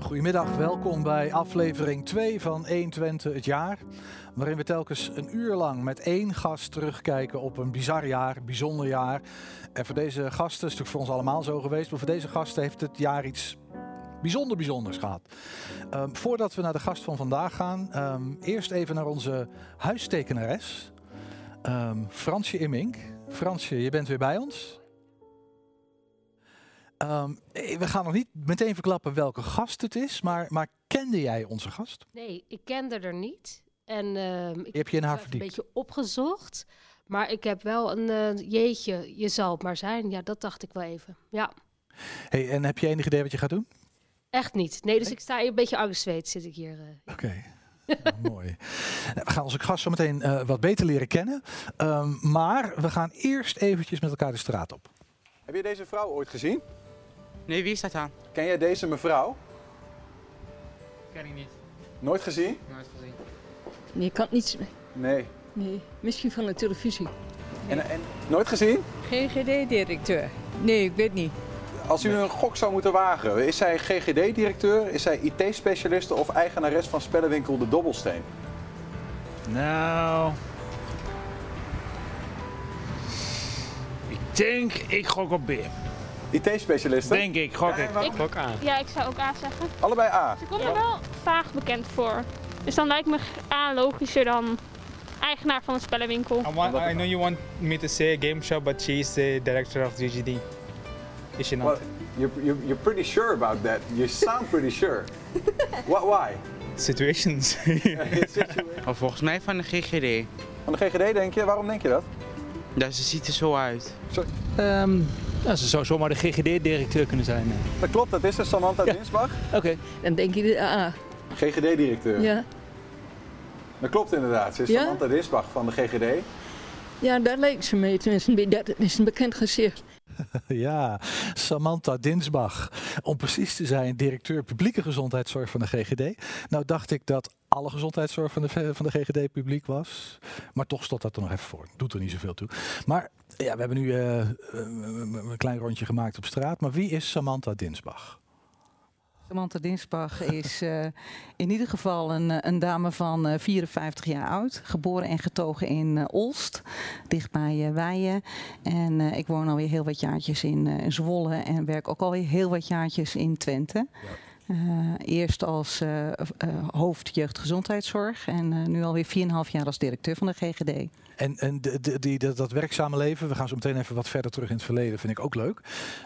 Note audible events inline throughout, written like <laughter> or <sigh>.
Goedemiddag, welkom bij aflevering 2 van 120 het jaar. Waarin we telkens een uur lang met één gast terugkijken op een bizar jaar, bijzonder jaar. En voor deze gasten, is natuurlijk voor ons allemaal zo geweest, maar voor deze gasten heeft het jaar iets bijzonder bijzonders gehad. Ehm, voordat we naar de gast van vandaag gaan, ehm, eerst even naar onze huistekenares, ehm, Fransje Immink. Fransje, je bent weer bij ons. Ehm, eh, we gaan nog niet meteen verklappen welke gast het is, maar, maar kende jij onze gast? Nee, ik kende er niet. En ehm, ik Heb je in haar heb het een verdiept? beetje opgezocht. Maar ik heb wel een eh, jeetje, je zal het maar zijn. Ja, dat dacht ik wel even. Ja, Hey, en heb je enig idee wat je gaat doen? echt niet. Nee, dus ik sta hier een beetje angstzweet zit ik hier. eh. Oké. Nou, <laughs> mooi. Nou, We gaan onze gast zo meteen eh, wat beter leren kennen. Ehm, maar we gaan eerst eventjes met elkaar de straat op. Heb je deze vrouw ooit gezien? Nee, wie is dat dan? Ken jij deze mevrouw? Ken ik niet. Nooit gezien? Nooit gezien. Nee, ik kan het niet. Nee. Nee, misschien van de televisie. En, en nooit gezien? GGD-directeur. Nee, ik weet niet. Als u een gok zou moeten wagen, is zij GGD-directeur, is zij IT-specialiste of eigenares van spellenwinkel De Dobbelsteen? Nou. Ik denk, ik gok op B. IT-specialiste? Denk ik, gok ik. Gok aan. Ja, ik zou ook A zeggen. Allebei A. Ze komt er wel vaag bekend voor. Dus dan lijkt me A logischer dan eigenaar van een spellenwinkel. I, want, I know you want me to say a game show, but she's the director of GGD. Is she not? Well, you're, you're, you're pretty sure about that. You sound pretty sure. <laughs> What, why? Situations. <laughs> Oh, volgens mij van de GGD. Van de GGD denk je? Waarom denk je dat? Ja, ze ziet er zo uit. Ehm, ja, ze zou zomaar de GGD-directeur kunnen zijn. eh. Dat klopt, dat is Samantha Ja. Dinsbach, <laughs> Oké. Dan denk je, de A. GGD-directeur. Ja. Dat klopt inderdaad, ze is Ja? Samantha Dinsbach van de GGD. ja, daar leek ze mee. Tenminste, dat is een bekend gezicht. <laughs> Ja, Samantha Dinsbach. Om precies te zijn, directeur publieke gezondheidszorg van de GGD. Nou dacht ik dat alle gezondheidszorg van de, van de GGD publiek was. Maar toch stond dat er nog even voor. Doet er niet zoveel toe. Maar ja, we hebben nu eh, eh, een klein rondje gemaakt op straat. Maar wie is Samantha Dinsbach? Samantha Dinsbach is eh, in ieder geval een, een dame van eh, 54 jaar oud. Geboren en getogen in Olst, dichtbij Weijen. En ik woon alweer heel wat jaartjes in Zwolle en werk ook alweer heel wat jaartjes in Twente. Eerst als hoofd jeugdgezondheidszorg en nu alweer 4,5 jaar als directeur van de GGD. En, en de, de- die, dat, dat werkzame leven, we gaan zo meteen even wat verder terug in het verleden, vind ik ook leuk.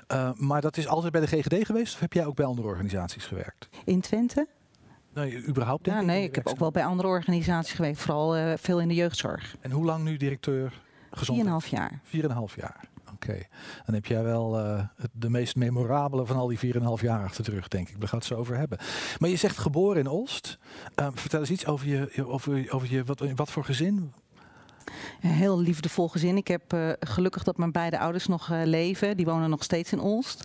Eh, maar dat is altijd bij de GGD geweest of heb jij ook bij andere organisaties gewerkt? In Twente? Nee, überhaupt denk Ja, ik, nee, ik heb ook wel bij andere organisaties gewerkt, vooral eh, veel in de jeugdzorg. En hoe lang nu directeur 4,5 gezondheid? jaar. 4,5 jaar. Oké. Dan heb jij wel eh, de meest memorabele van al die 4,5 jaar achter de rug, denk ik. We gaan het zo over hebben. Maar je zegt geboren in Olst. Vertel eens iets over je, je- over, over je wat, wat voor gezin? Heel liefdevol gezin. Ik heb eh, gelukkig dat mijn beide ouders nog eh, leven. Die wonen nog steeds in Olst.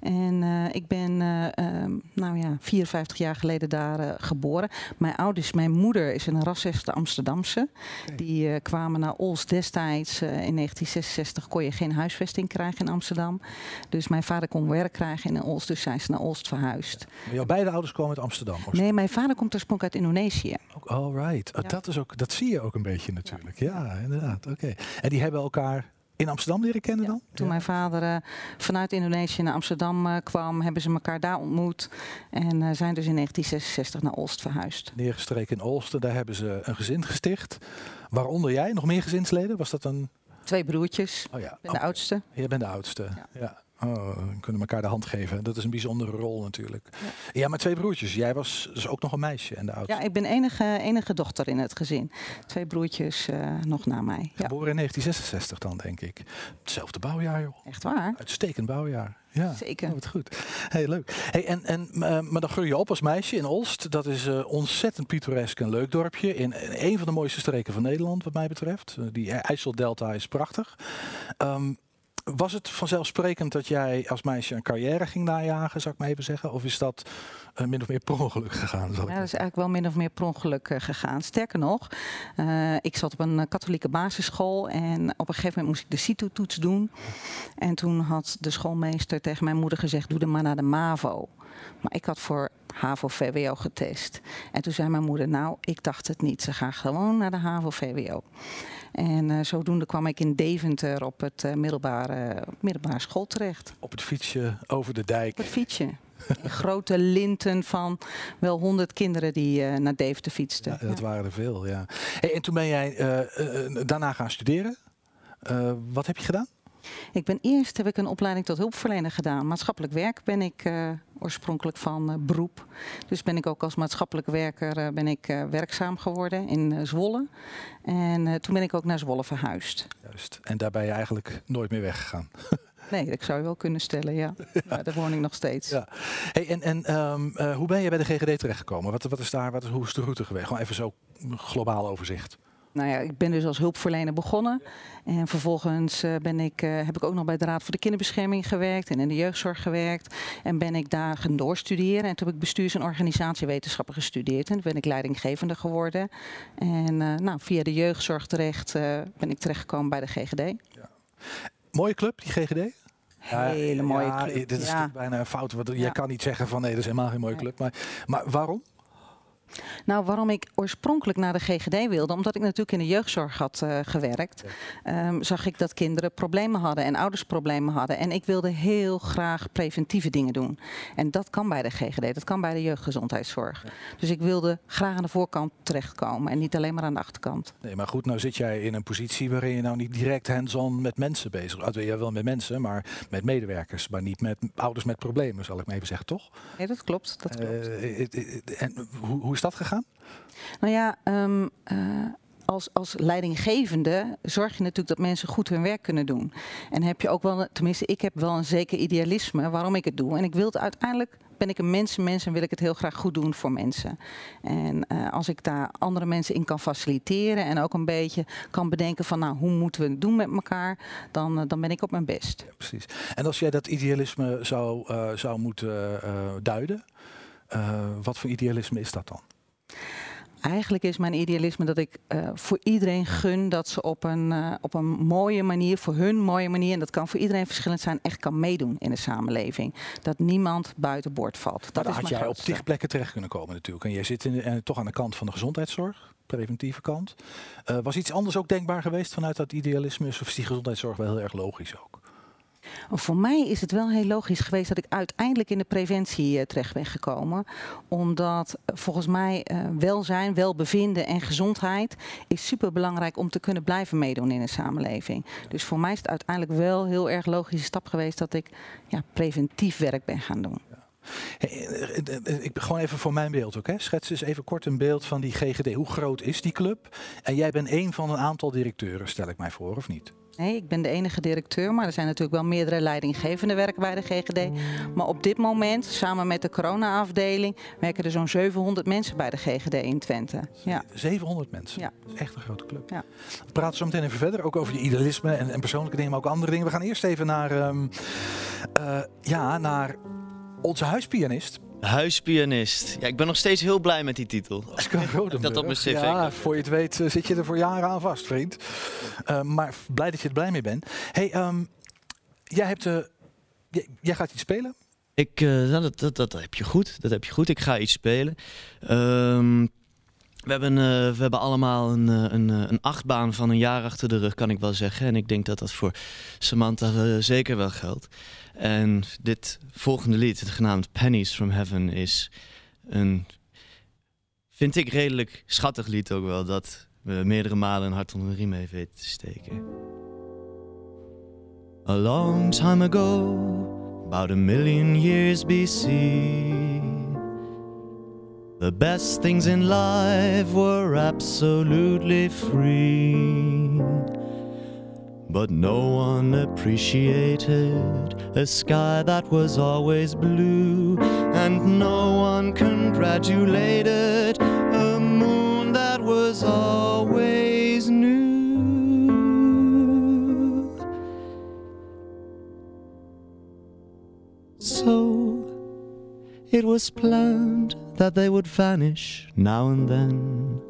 En eh, ik ben eh, ehm, nou ja, 54 jaar geleden daar eh, geboren. Mijn ouders, mijn moeder is een rasseste Amsterdamse. Die kwamen naar Olst destijds. in 1966 kon je geen huisvesting krijgen in Amsterdam. Dus mijn vader kon werk krijgen in Olst. Dus zijn ze naar Olst verhuisd. Maar jouw beide ouders komen uit Amsterdam. Nee, mijn vader komt oorspronkelijk uit Indonesië. All right. Oh, dat, is ook, dat zie je ook een beetje natuurlijk. Ja, inderdaad. Oké. En die hebben elkaar in Amsterdam leren kennen dan? Toen Ja. mijn vader eh, vanuit Indonesië naar Amsterdam eh, kwam, hebben ze elkaar daar ontmoet. En eh, zijn dus in 1966 naar Olst verhuisd. Neergestreken in Olsten, daar hebben ze een gezin gesticht. Waaronder jij, nog meer gezinsleden? Was dat een... Twee broertjes. Oh ja, Ik ben de oudste. jij bent de oudste. Ja. Oh, we kunnen elkaar de hand geven. Dat is een bijzondere rol natuurlijk. Ja, maar twee broertjes. Jij was dus ook nog een meisje en de oudste. Ja, ik ben enige, enige dochter in het gezin. Twee broertjes eh, nog na mij. Ja, Geboren in 1966 dan, denk ik. Hetzelfde bouwjaar, joh. echt waar. Uitstekend bouwjaar. Ja, Zeker. Oh, wat goed. Heel leuk. Hey, en, en, eh, maar dan groei je op als meisje in Olst. Dat is eh, ontzettend pittoresk en leuk dorpje. In, in een van de mooiste streken van Nederland, wat mij betreft. Die IJsseldelta is prachtig. Ehm, was het vanzelfsprekend dat jij als meisje een carrière ging najagen, zou ik maar even zeggen? Of is dat eh, min of meer per ongeluk gegaan? Zal ik Ja, dat is eigenlijk wel min of meer per ongeluk eh, gegaan. Sterker nog, eh, ik zat op een katholieke basisschool en op een gegeven moment moest ik de CITO-toets doen. En toen had de schoolmeester tegen mijn moeder gezegd, doe dan maar naar de MAVO. Maar ik had voor HAVO-VWO getest. En toen zei mijn moeder, nou, ik dacht het niet. Ze gaan gewoon naar de HAVO-VWO. En uh, zodoende kwam ik in Deventer op het uh, middelbare, middelbare school terecht. Op het fietsje over de dijk. Op het fietsje. grote linten van wel honderd kinderen die uh, naar Deventer fietsten. Ja, dat ja. waren er veel, ja. Hey, en toen ben jij daarna gaan studeren. wat heb je gedaan? Ik ben eerst heb ik een opleiding tot hulpverlener gedaan. Maatschappelijk werk ben ik uh, oorspronkelijk van uh, beroep. Dus ben ik ook als maatschappelijk werker uh, ben ik werkzaam geworden in Zwolle. En toen ben ik ook naar Zwolle verhuisd. Juist. En daar ben je eigenlijk nooit meer weggegaan. <laughs> Nee, dat zou je wel kunnen stellen, ja. <laughs> ja. Maar daar woon ik nog steeds. Ja. Hey, en en um, hoe ben je bij de GGD terechtgekomen? Wat, wat is daar, wat is, hoe is de route geweest? Gewoon even zo globaal overzicht. Nou ja, ik ben dus als hulpverlener begonnen. En vervolgens uh, ben ik, uh, heb ik ook nog bij de Raad voor de Kinderbescherming gewerkt en in de jeugdzorg gewerkt. En ben ik daar gaan doorstuderen. En toen heb ik bestuurs- en organisatiewetenschappen gestudeerd. En toen ben ik leidinggevende geworden. En uh, nou, via de jeugdzorg terecht ben ik terechtgekomen bij de GGD. Ja. Mooie club, die GGD? Hele mooie ja, club. Dit is ja. bijna een fout. Want je kan niet zeggen van nee, dat is helemaal geen mooie club. Maar, maar waarom? Nou, waarom ik oorspronkelijk naar de GGD wilde, omdat ik natuurlijk in de jeugdzorg had uh, gewerkt, um, zag ik dat kinderen problemen hadden en ouders problemen hadden. En ik wilde heel graag preventieve dingen doen. En dat kan bij de GGD, dat kan bij de jeugdgezondheidszorg. Ja. Dus ik wilde graag aan de voorkant terechtkomen en niet alleen maar aan de achterkant. Nee, maar goed, nou zit jij in een positie waarin je nou niet direct hands-on met mensen bezig bent. Ja, wel met mensen, maar met medewerkers, maar niet met ouders met problemen, zal ik maar even zeggen, toch? Nee, dat klopt. Dat klopt. Uh, en hoe, hoe is dat gegaan? Nou ja, um, uh, als, als leidinggevende zorg je natuurlijk dat mensen goed hun werk kunnen doen. En heb je ook wel, tenminste, ik heb wel een zeker idealisme waarom ik het doe. En ik wil het uiteindelijk, ben ik een mensenmens en wil ik het heel graag goed doen voor mensen. En uh, als ik daar andere mensen in kan faciliteren en ook een beetje kan bedenken van, nou, hoe moeten we het doen met elkaar, dan, uh, dan ben ik op mijn best. Ja, precies. En als jij dat idealisme zou, uh, zou moeten duiden, wat voor idealisme is dat dan? Eigenlijk is mijn idealisme dat ik uh, voor iedereen gun dat ze op een, uh, op een mooie manier, voor hun mooie manier, en dat kan voor iedereen verschillend zijn, echt kan meedoen in de samenleving. Dat niemand buiten boord valt. Maar dat dan is had jij op tig plekken terecht kunnen komen natuurlijk. En jij zit in, uh, toch aan de kant van de gezondheidszorg, preventieve kant. Uh, was iets anders ook denkbaar geweest vanuit dat idealisme? Of is die gezondheidszorg wel heel erg logisch ook? Voor mij is het wel heel logisch geweest dat ik uiteindelijk in de preventie uh, terecht ben gekomen. Omdat uh, volgens mij uh, welzijn, welbevinden en gezondheid is super belangrijk om te kunnen blijven meedoen in de samenleving. Dus voor mij is het uiteindelijk wel heel erg logische stap geweest dat ik ja, preventief werk ben gaan doen. Ik gewoon even voor mijn beeld ook. Hè. Schets eens even kort een beeld van die GGD. Hoe groot is die club? En jij bent één van een aantal directeuren, stel ik mij voor, of niet? Nee, ik ben de enige directeur, maar er zijn natuurlijk wel meerdere leidinggevende werken bij de GGD. Maar op dit moment, samen met de corona-afdeling, werken er zo'n 700 mensen bij de GGD in Twente. Ja. 700 mensen? Ja. Dat is echt een grote club. Ja. We praten zo meteen even verder, ook over je idealisme en, en persoonlijke dingen, maar ook andere dingen. We gaan eerst even naar, um, uh, ja, naar onze huispianist. Huispianist. Ja, ik ben nog steeds heel blij met die titel. dat dat op mijn cv. Ja, voor je het weet uh, zit je er voor jaren aan vast, vriend. Uh, maar blij dat je er blij mee bent. Hey, um, jij, hebt, uh, jij, gaat iets spelen? Ik, dat, dat, dat, heb je goed. Dat heb je goed. Ik ga iets spelen. Um, we hebben, we hebben allemaal een, een, een achtbaan van een jaar achter de rug, kan ik wel zeggen. En ik denk dat dat voor Samantha zeker wel geldt. En dit volgende lied, het genaamd Pennies from Heaven, is een, vind ik, redelijk schattig lied ook wel. Dat we meerdere malen een hart onder de riem heeft weten te steken. A long time ago, about a million years BC, the best things in life were absolutely free. But no one appreciated a sky that was always blue, and no one congratulated a moon that was always new. So it was planned that they would vanish now and then.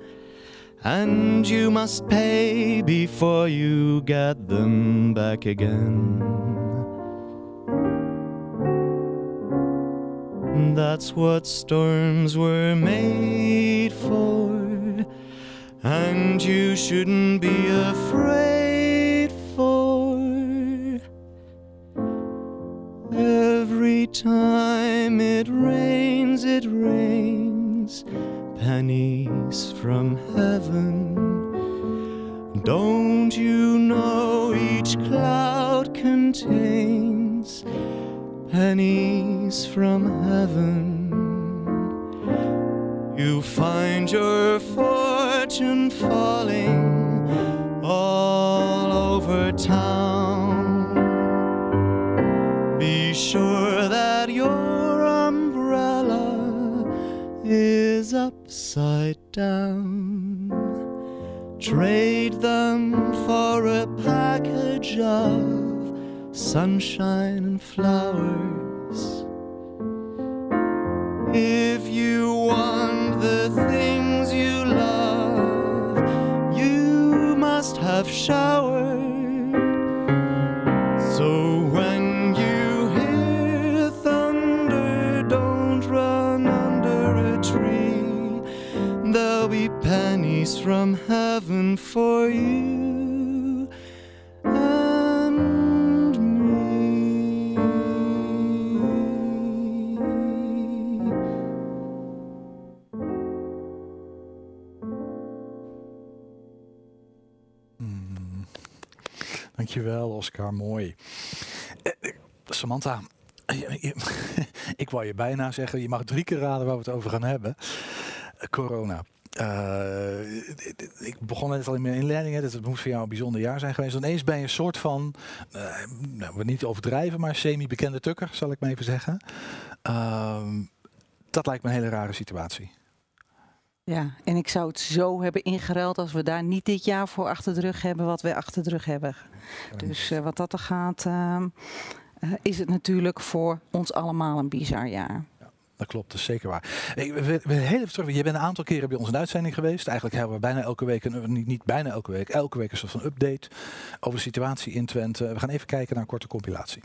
And you must pay before you get them back again. That's what storms were made for. And you shouldn't be afraid for. Every time it rains, it rains pennies from heaven. Don't you know each cloud contains pennies from heaven? You find your fortune falling all over town. Upside down. Trade them for a package of sunshine and flowers. If you want the things you love, you must have showered. From heaven for you and me. Dankjewel, Oscar. Mooi. Eh, Samantha, <laughs> ik wou je bijna zeggen, je mag drie keer raden waar we het over gaan hebben. Eh, Corona. Eh, ik begon net al in mijn inleiding, hè, dat het moet voor jou een bijzonder jaar zijn geweest. Ineens ben je een soort van, nou, we niet overdrijven, maar semi-bekende tukker, zal ik maar even zeggen. Ehm, dat lijkt me een hele rare situatie. Ja, en ik zou het zo hebben ingeruild als we daar niet dit jaar voor achter de rug hebben wat we achter de rug hebben. Dus eh, wat dat er gaat, ehm, eh, is het natuurlijk voor ons allemaal een bizar jaar. Dat klopt, dat is zeker waar. Ik we, we, heel even terug. Je bent een aantal keren bij ons in de uitzending geweest. Eigenlijk hebben we bijna elke week, een, niet, niet bijna elke week, elke week een soort van update over de situatie in Twente. We gaan even kijken naar een korte compilatie.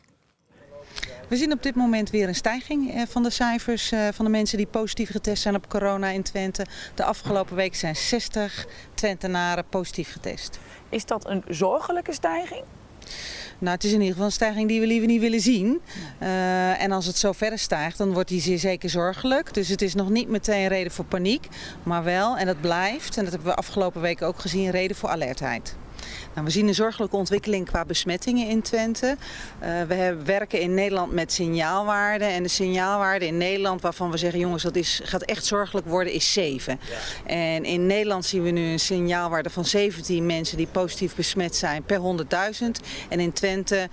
We zien op dit moment weer een stijging eh, van de cijfers eh, van de mensen die positief getest zijn op corona in Twente. De afgelopen week zijn 60 Twentenaren positief getest. Is dat een zorgelijke stijging? Nou, het is in ieder geval een stijging die we liever niet willen zien. Eh, en als het zo verder stijgt, dan wordt die zeer zeker zorgelijk. Dus het is nog niet meteen reden voor paniek, maar wel, en dat blijft, en dat hebben we afgelopen weken ook gezien, reden voor alertheid. Nou, we zien een zorgelijke ontwikkeling qua besmettingen in Twente. Uh, we hebben, werken in Nederland met signaalwaarden. En de signaalwaarde in Nederland waarvan we zeggen, jongens, dat is, gaat echt zorgelijk worden, is 7. Ja. En in Nederland zien we nu een signaalwaarde van 17 mensen die positief besmet zijn per 100.000. En in Twente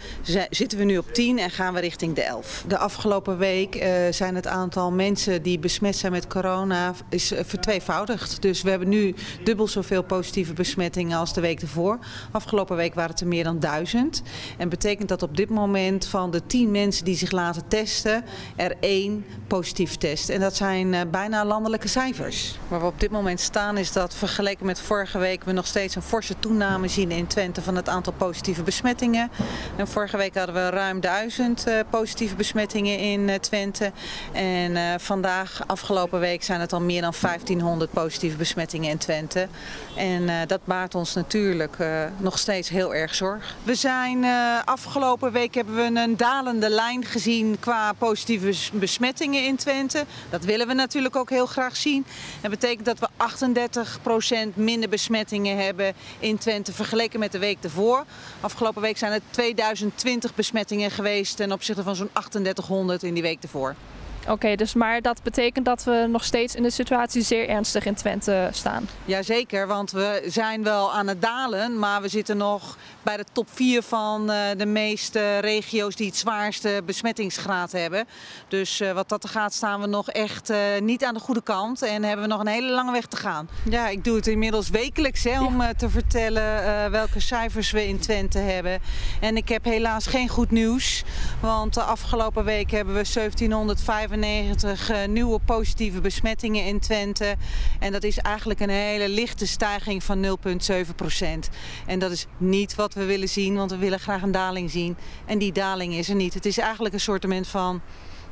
zitten we nu op 10 en gaan we richting de 11. De afgelopen week uh, zijn het aantal mensen die besmet zijn met corona is vertweevoudigd. Dus we hebben nu dubbel zoveel positieve besmettingen als de week ervoor. Afgelopen week waren het er meer dan duizend. En betekent dat op dit moment van de tien mensen die zich laten testen, er één positief test. En dat zijn uh, bijna landelijke cijfers. Waar we op dit moment staan is dat vergeleken met vorige week we nog steeds een forse toename zien in Twente van het aantal positieve besmettingen. En vorige week hadden we ruim duizend uh, positieve besmettingen in uh, Twente. En vandaag, afgelopen week, zijn het al meer dan 1500 positieve besmettingen in Twente. En dat maakt ons natuurlijk nog steeds heel erg zorg. We zijn uh, afgelopen week hebben we een dalende lijn gezien qua positieve besmettingen in Twente. Dat willen we natuurlijk ook heel graag zien. Dat betekent dat we 38% minder besmettingen hebben in Twente vergeleken met de week ervoor. Afgelopen week zijn er 2020 besmettingen geweest ten opzichte van zo'n 3800 in die week ervoor. Oké, dus maar dat betekent dat we nog steeds in de situatie zeer ernstig in Twente staan. Jazeker, want we zijn wel aan het dalen, maar we zitten nog bij de top 4 van uh, de meeste regio's die het zwaarste besmettingsgraad hebben. Dus uh, wat dat er gaat staan we nog echt uh, niet aan de goede kant en hebben we nog een hele lange weg te gaan. Ja, ik doe het inmiddels wekelijks hè, om ja. te vertellen welke cijfers we in Twente hebben. En ik heb helaas geen goed nieuws, want de afgelopen week hebben we 1705 95 uh, nieuwe positieve besmettingen in Twente. En dat is eigenlijk een hele lichte stijging van 0,7 procent. En dat is niet wat we willen zien, want we willen graag een daling zien. En die daling is er niet. Het is eigenlijk een soort van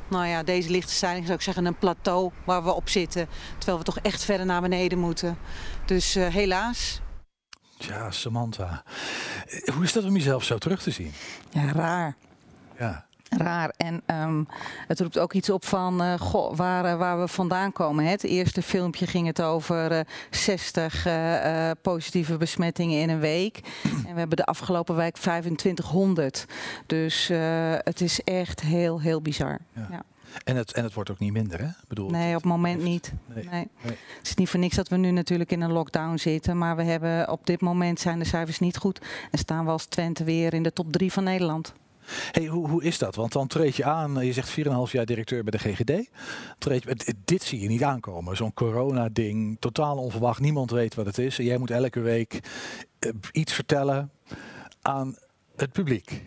nou ja, deze lichte stijging zou ik zeggen een plateau waar we op zitten. Terwijl we toch echt verder naar beneden moeten. Dus uh, helaas. Ja, Samantha. Hoe is dat om jezelf zo terug te zien? Ja, raar. Ja raar. En um, het roept ook iets op van uh, goh, waar, uh, waar we vandaan komen. Hè. Het eerste filmpje ging het over uh, 60 positieve besmettingen in een week. En we hebben de afgelopen week 2500. Dus het is echt heel, heel bizar. Ja. ja. En het, en het wordt ook niet minder, hè? Bedoel, nee, op het moment niet. Nee. nee. nee. Het is niet voor niks dat we nu natuurlijk in een lockdown zitten. Maar we hebben op dit moment zijn de cijfers niet goed. En staan we als Twente weer in de top 3 van Nederland. Hey, hoe, hoe is dat? Want dan treed je aan, je zegt 4,5 jaar directeur bij de GGD. Dit zie je niet aankomen. Zo'n corona-ding, totaal onverwacht. Niemand weet wat het is. En jij moet elke week uh, iets vertellen aan het publiek.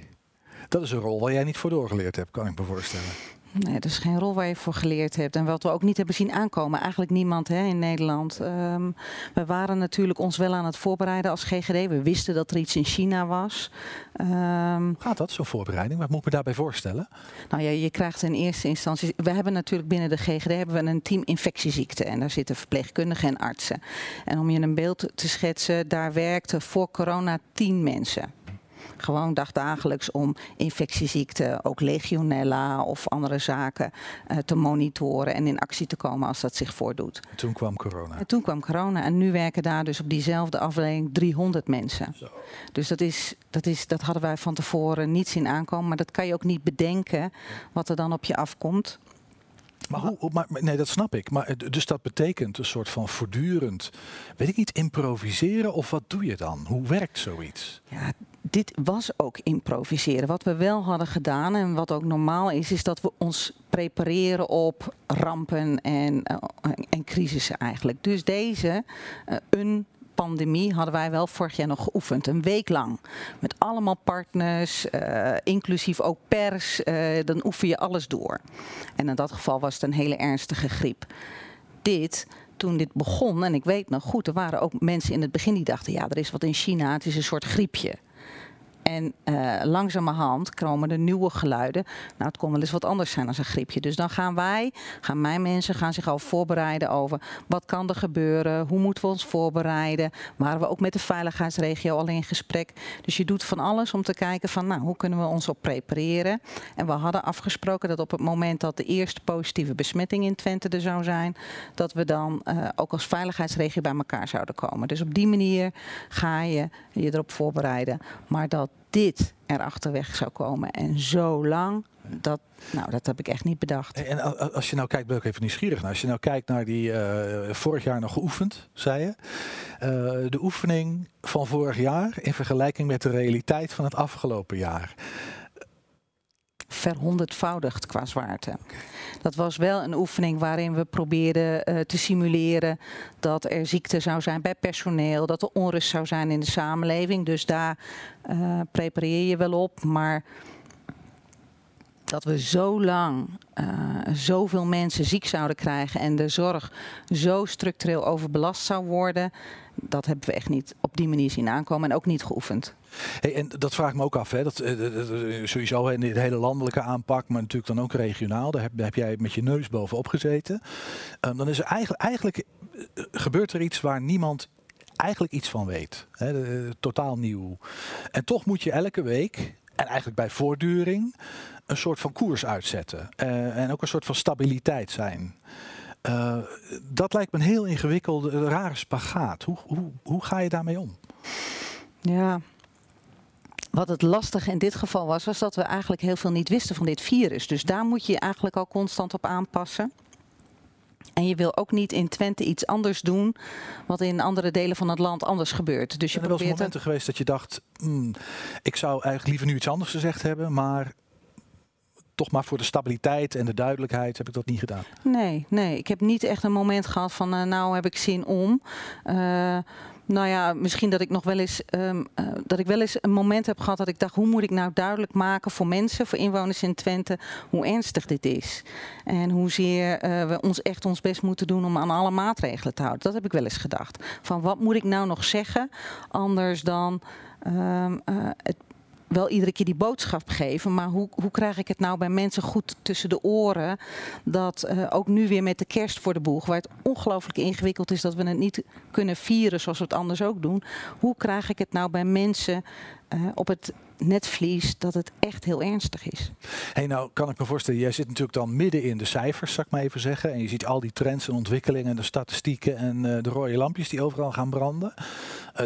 Dat is een rol waar jij niet voor doorgeleerd hebt, kan ik me voorstellen. Nee, dat is geen rol waar je voor geleerd hebt. En wat we ook niet hebben zien aankomen, eigenlijk niemand hè, in Nederland. Um, we waren natuurlijk ons wel aan het voorbereiden als GGD. We wisten dat er iets in China was. Um, Gaat dat, zo'n voorbereiding? Wat moet ik me daarbij voorstellen? Nou ja, je krijgt in eerste instantie... We hebben natuurlijk binnen de GGD hebben we een team infectieziekten. En daar zitten verpleegkundigen en artsen. En om je een beeld te schetsen, daar werkten voor corona tien mensen gewoon dagdagelijks om infectieziekten, ook legionella of andere zaken uh, te monitoren en in actie te komen als dat zich voordoet. En toen kwam corona. En toen kwam corona en nu werken daar dus op diezelfde afdeling 300 mensen. Zo. Dus dat, is, dat, is, dat hadden wij van tevoren niet zien aankomen, maar dat kan je ook niet bedenken wat er dan op je afkomt. Maar, hoe, maar nee, dat snap ik. Maar dus dat betekent een soort van voortdurend, weet ik niet, improviseren of wat doe je dan? Hoe werkt zoiets? Ja, dit was ook improviseren. Wat we wel hadden gedaan en wat ook normaal is, is dat we ons prepareren op rampen en, uh, en crisissen eigenlijk. Dus deze, uh, een pandemie hadden wij wel vorig jaar nog geoefend. Een week lang. Met allemaal partners, uh, inclusief ook pers. Dan oefen je alles door. En in dat geval was het een hele ernstige griep. Dit toen dit begon, en ik weet nog goed, er waren ook mensen in het begin die dachten: ja, er is wat in China, het is een soort griepje. En uh, langzamerhand komen er nieuwe geluiden. Nou, het kon wel eens wat anders zijn als een griepje. Dus dan gaan wij, gaan mijn mensen, gaan zich al voorbereiden over wat kan er gebeuren, hoe moeten we ons voorbereiden. Waren we ook met de veiligheidsregio al in gesprek. Dus je doet van alles om te kijken van, nou, hoe kunnen we ons op prepareren. En we hadden afgesproken dat op het moment dat de eerste positieve besmetting in Twente er zou zijn, dat we dan uh, ook als veiligheidsregio bij elkaar zouden komen. Dus op die manier ga je je erop voorbereiden. Maar dat dit erachter weg zou komen en zo lang, dat, nou, dat heb ik echt niet bedacht. En als je nou kijkt, ben ik even nieuwsgierig naar. Als je nou kijkt naar die uh, vorig jaar nog geoefend, zei je. Uh, de oefening van vorig jaar in vergelijking met de realiteit van het afgelopen jaar verhonderdvoudigd qua zwaarte. Dat was wel een oefening waarin we probeerden uh, te simuleren dat er ziekte zou zijn bij personeel, dat er onrust zou zijn in de samenleving. Dus daar uh, prepareer je wel op, maar dat we zo lang uh, zoveel mensen ziek zouden krijgen en de zorg zo structureel overbelast zou worden, dat hebben we echt niet op die manier zien aankomen en ook niet geoefend. Hey, en dat vraag ik me ook af. Hè. Dat, uh, sowieso in de hele landelijke aanpak, maar natuurlijk dan ook regionaal. Daar heb, heb jij met je neus bovenop gezeten. Um, dan is er eigenlijk, eigenlijk gebeurt er iets waar niemand eigenlijk iets van weet. Hè. De, totaal nieuw. En toch moet je elke week, en eigenlijk bij voortduring, een soort van koers uitzetten. En ook een soort van stabiliteit zijn. Dat lijkt me een heel ingewikkelde, rare spagaat. Hoe, hoe, hoe ga je daarmee om? Ja, wat het lastige in dit geval was, was dat we eigenlijk heel veel niet wisten van dit virus. Dus daar moet je je eigenlijk al constant op aanpassen. En je wil ook niet in Twente iets anders doen wat in andere delen van het land anders gebeurt. Dus je er probeert momenten geweest dat je dacht, hmm, ik zou eigenlijk liever nu iets anders gezegd hebben, maar toch maar voor de stabiliteit en de duidelijkheid heb ik dat niet gedaan. Nee, nee. Ik heb niet echt een moment gehad van uh, nou heb ik zin om. Uh, nou ja, misschien dat ik nog wel eens um, uh, dat ik wel eens een moment heb gehad dat ik dacht, hoe moet ik nou duidelijk maken voor mensen, voor inwoners in Twente, hoe ernstig dit is. En hoezeer uh, we ons echt ons best moeten doen om aan alle maatregelen te houden. Dat heb ik wel eens gedacht. Van wat moet ik nou nog zeggen, anders dan um, uh, het wel iedere keer die boodschap geven, maar hoe, hoe krijg ik het nou bij mensen goed tussen de oren? Dat eh, ook nu weer met de kerst voor de boeg, waar het ongelooflijk ingewikkeld is dat we het niet kunnen vieren zoals we het anders ook doen. Hoe krijg ik het nou bij mensen eh, op het netvlies dat het echt heel ernstig is? Hey, nou kan ik me voorstellen, jij zit natuurlijk dan midden in de cijfers, zal ik maar even zeggen. En je ziet al die trends en ontwikkelingen, de statistieken en eh, de rode lampjes die overal gaan branden.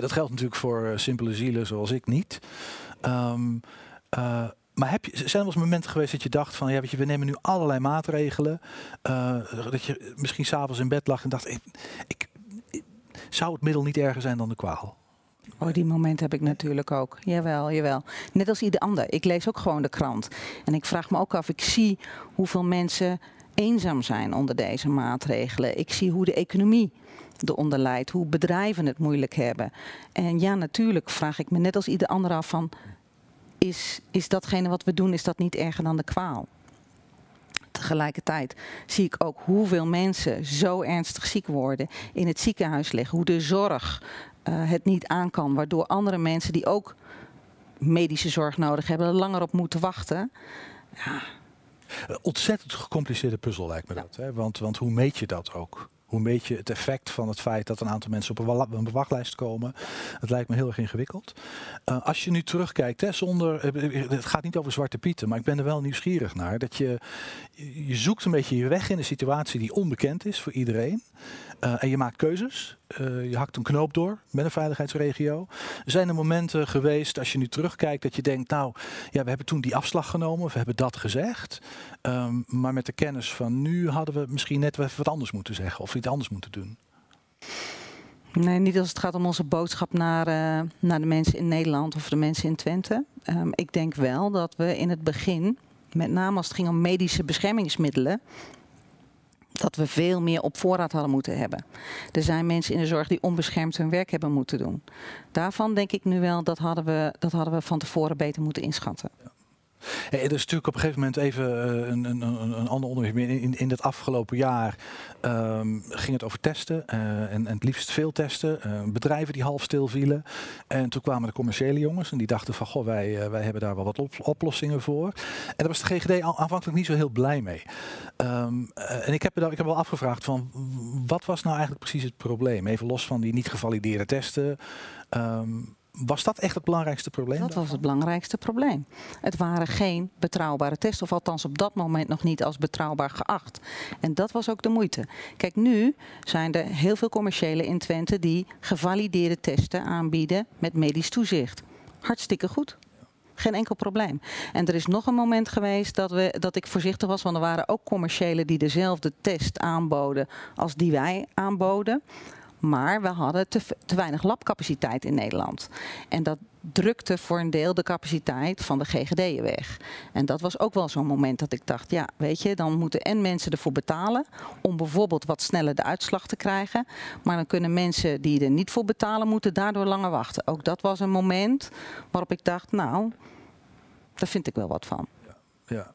Dat geldt natuurlijk voor simpele zielen zoals ik niet. Ehm, eh, maar heb je, zijn er wel eens momenten geweest dat je dacht van, ja, weet je, we nemen nu allerlei maatregelen. eh, dat je misschien s'avonds in bed lag en dacht, ik, zou het middel niet erger zijn dan de kwaal? Oh, die moment heb ik natuurlijk ook. Jawel, jawel. Net als ieder ander. Ik lees ook gewoon de krant. En ik vraag me ook af, ik zie hoeveel mensen eenzaam zijn onder deze maatregelen. Ik zie hoe de economie eronder leidt, hoe bedrijven het moeilijk hebben. En ja, natuurlijk vraag ik me net als ieder ander af van, is, is datgene wat we doen, is dat niet erger dan de kwaal? Tegelijkertijd zie ik ook hoeveel mensen zo ernstig ziek worden, in het ziekenhuis liggen, hoe de zorg eh, het niet aan kan, waardoor andere mensen die ook medische zorg nodig hebben, er langer op moeten wachten. Een ontzettend gecompliceerde puzzel lijkt me dat. Hè? Want, want hoe meet je dat ook? Hoe meet je het effect van het feit dat een aantal mensen op een wa- een wachtlijst komen? Het lijkt me heel erg ingewikkeld. Eh, als je nu terugkijkt, hè, zonder, eh, het gaat niet over zwarte pieten, maar ik ben er wel nieuwsgierig naar. Dat je, je zoekt een beetje je weg in een situatie die onbekend is voor iedereen. Eh, en je maakt keuzes. Eh, je hakt een knoop door met een veiligheidsregio. Zijn er momenten geweest, als je nu terugkijkt, dat je denkt, nou, ja, we hebben toen die afslag genomen, we hebben dat gezegd. Ehm, maar met de kennis van nu hadden we misschien net even wat anders moeten zeggen of iets anders moeten doen. Nee, niet als het gaat om onze boodschap naar, eh, naar de mensen in Nederland of de mensen in Twente. Ehm, ik denk wel dat we in het begin, met name als het ging om medische beschermingsmiddelen, dat we veel meer op voorraad hadden moeten hebben. Er zijn mensen in de zorg die onbeschermd hun werk hebben moeten doen. Daarvan denk ik nu wel, dat hadden we, dat hadden we van tevoren beter moeten inschatten. Hey, er is natuurlijk op een gegeven moment even eh, een, een, een, ander onderwerp. In, in, in het afgelopen jaar ehm, ging het over testen. eh, en, en het liefst veel testen. eh, bedrijven die half stil vielen. En toen kwamen de commerciële jongens en die dachten van... Goh, wij, wij hebben daar wel wat op- oplossingen voor. En daar was de GGD aanvankelijk niet zo heel blij mee. Ehm, eh, en ik heb, me ik heb wel afgevraagd van... Wat was nou eigenlijk precies het probleem? Even los van die niet gevalideerde testen. Ehm, was dat echt het belangrijkste probleem? Dat was het belangrijkste probleem. Het waren geen betrouwbare testen, of althans op dat moment nog niet als betrouwbaar geacht. En dat was ook de moeite. Kijk, nu zijn er heel veel commerciële in Twente die gevalideerde testen aanbieden met medisch toezicht. Hartstikke goed. Geen enkel probleem. En er is nog een moment geweest dat, we, dat ik voorzichtig was, want er waren ook commerciële die dezelfde test aanboden als die wij aanboden. Maar we hadden te, te weinig labcapaciteit in Nederland. En dat drukte voor een deel de capaciteit van de GGD'en weg. En dat was ook wel zo'n moment dat ik dacht, ja, weet je, dan moeten en mensen ervoor betalen om bijvoorbeeld wat sneller de uitslag te krijgen. Maar dan kunnen mensen die er niet voor betalen, moeten daardoor langer wachten. Ook dat was een moment waarop ik dacht, nou, daar vind ik wel wat van. Ja.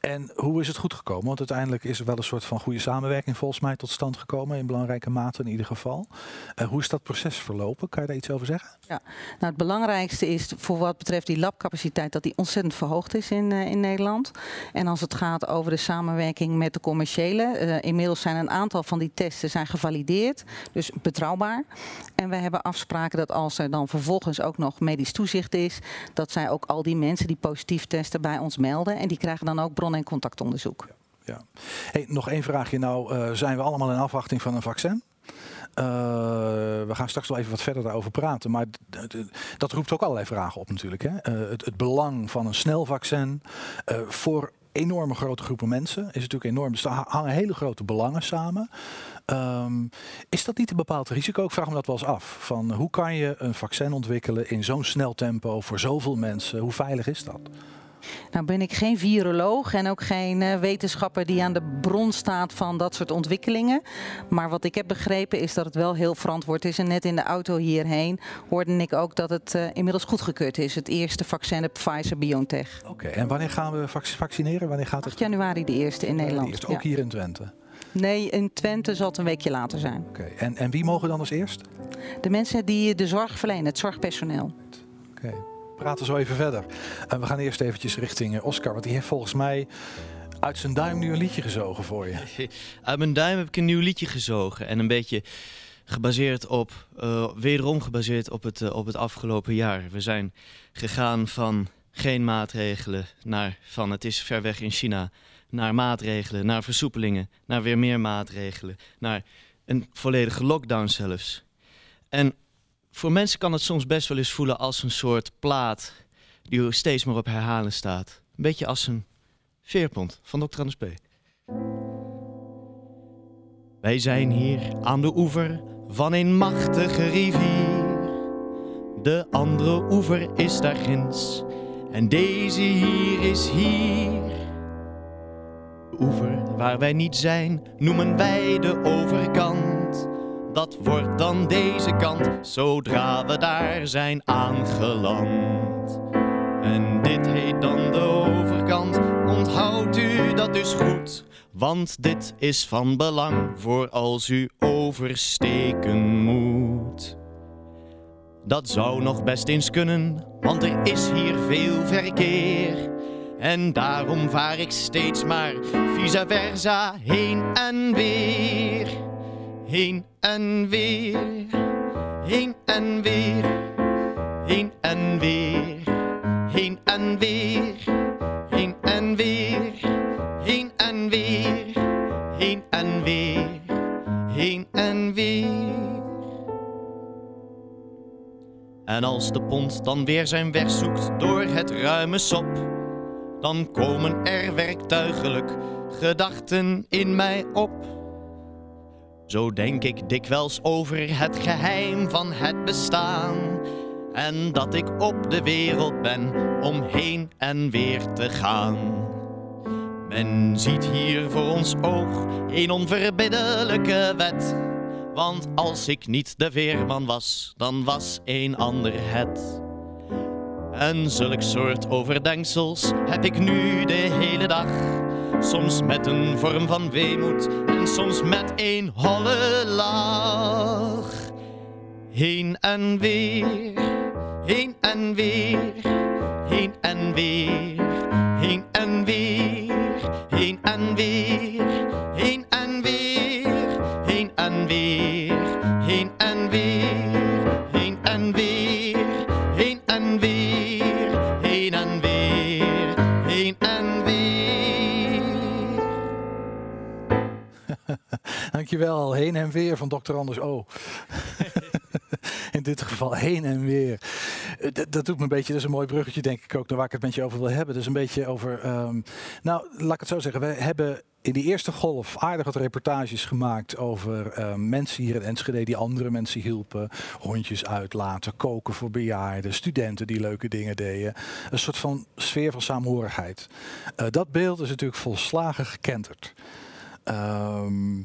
En hoe is het goed gekomen? Want uiteindelijk is er wel een soort van goede samenwerking volgens mij tot stand gekomen. In belangrijke mate in ieder geval. Eh, hoe is dat proces verlopen? Kan je daar iets over zeggen? Ja, nou het belangrijkste is voor wat betreft die labcapaciteit dat die ontzettend verhoogd is in, eh, in Nederland. En als het gaat over de samenwerking met de commerciële, eh, inmiddels zijn een aantal van die testen zijn gevalideerd, dus betrouwbaar. En we hebben afspraken dat als er dan vervolgens ook nog medisch toezicht is, dat zij ook al die mensen die positief testen bij ons melden en die krijgen dan ook bron- en contactonderzoek. Ja. Hey, nog één vraagje. Nou eh, zijn we allemaal in afwachting van een vaccin. Eh, we gaan straks wel even wat verder daarover praten. Maar dat roept ook allerlei vragen op natuurlijk. Hè? Eh, het, het belang van een snel vaccin voor enorme grote groepen mensen is natuurlijk enorm. Dus daar ha- hangen hele grote belangen samen. Ehm, is dat niet een bepaald risico? Ik vraag me dat wel eens af. Van hoe kan je een vaccin ontwikkelen in zo'n snel tempo voor zoveel mensen? Hoe veilig is dat? Nou ben ik geen viroloog en ook geen eh, wetenschapper die aan de bron staat van dat soort ontwikkelingen. Maar wat ik heb begrepen is dat het wel heel verantwoord is. En net in de auto hierheen hoorde ik ook dat het eh, inmiddels goedgekeurd is. Het eerste vaccin op Pfizer-BioNTech. Oké, en wanneer gaan we vac- vaccineren? Wanneer gaat het? 8 januari de eerste in Nederland. Eerst, Ja. ook hier in Twente. Nee, in Twente zal het een weekje later zijn. Oké, en, en wie mogen dan als eerst? De mensen die de zorg verlenen, het zorgpersoneel. Oké. Praten zo even verder. En we gaan eerst eventjes richting eh, Oscar, want die heeft volgens mij uit zijn duim nu een liedje gezogen voor je. <laughs> Uit mijn duim heb ik een nieuw liedje gezogen. En een beetje gebaseerd op, eh, wederom gebaseerd op het, eh, op het afgelopen jaar. We zijn gegaan van geen maatregelen naar van het is ver weg in China. Naar maatregelen, naar versoepelingen, naar weer meer maatregelen. Naar een volledige lockdown zelfs. En voor mensen kan het soms best wel eens voelen als een soort plaat die steeds maar op herhalen staat. Een beetje als een veerpont van Dr. Anders. Wij zijn hier aan de oever van een machtige rivier. De andere oever is daar ginds en deze hier is hier. De oever waar wij niet zijn noemen wij de overkant. Dat wordt dan deze kant zodra we daar zijn aangeland. En dit heet dan de overkant, onthoudt u dat dus goed. Want dit is van belang voor als u oversteken moet. Dat zou nog best eens kunnen, want er is hier veel verkeer. En daarom vaar ik steeds maar vice versa heen en weer. Heen en weer, heen en weer, heen en weer, heen en weer, heen en weer, heen en weer, heen en weer, heen en weer. En als de pont dan weer zijn weg zoekt door het ruime sop, dan komen er werktuigelijk gedachten in mij op. Zo denk ik dikwijls over het geheim van het bestaan. En dat ik op de wereld ben om heen en weer te gaan. Men ziet hier voor ons oog een onverbiddelijke wet. Want als ik niet de veerman was, dan was een ander het. En zulk soort overdenksels heb ik nu de hele dag. Soms met een vorm van weemoed soms met een holle lach. Heen en weer, heen en weer, heen en weer, heen en weer, heen en weer, Dankjewel, heen en weer van Dr. Anders O. <laughs> In dit geval heen en weer. Eh, Dat, dat doet me een beetje, dat is een mooi bruggetje denk ik ook, naar waar ik het met je over wil hebben. Dus een beetje over, ehm, nou laat ik het zo zeggen, we hebben in die eerste golf aardig wat reportages gemaakt over eh, mensen hier in Enschede die andere mensen hielpen. Hondjes uitlaten, koken voor bejaarden, studenten die leuke dingen deden. Een soort van sfeer van saamhorigheid. Eh, dat beeld is natuurlijk volslagen gekenterd. Ehm,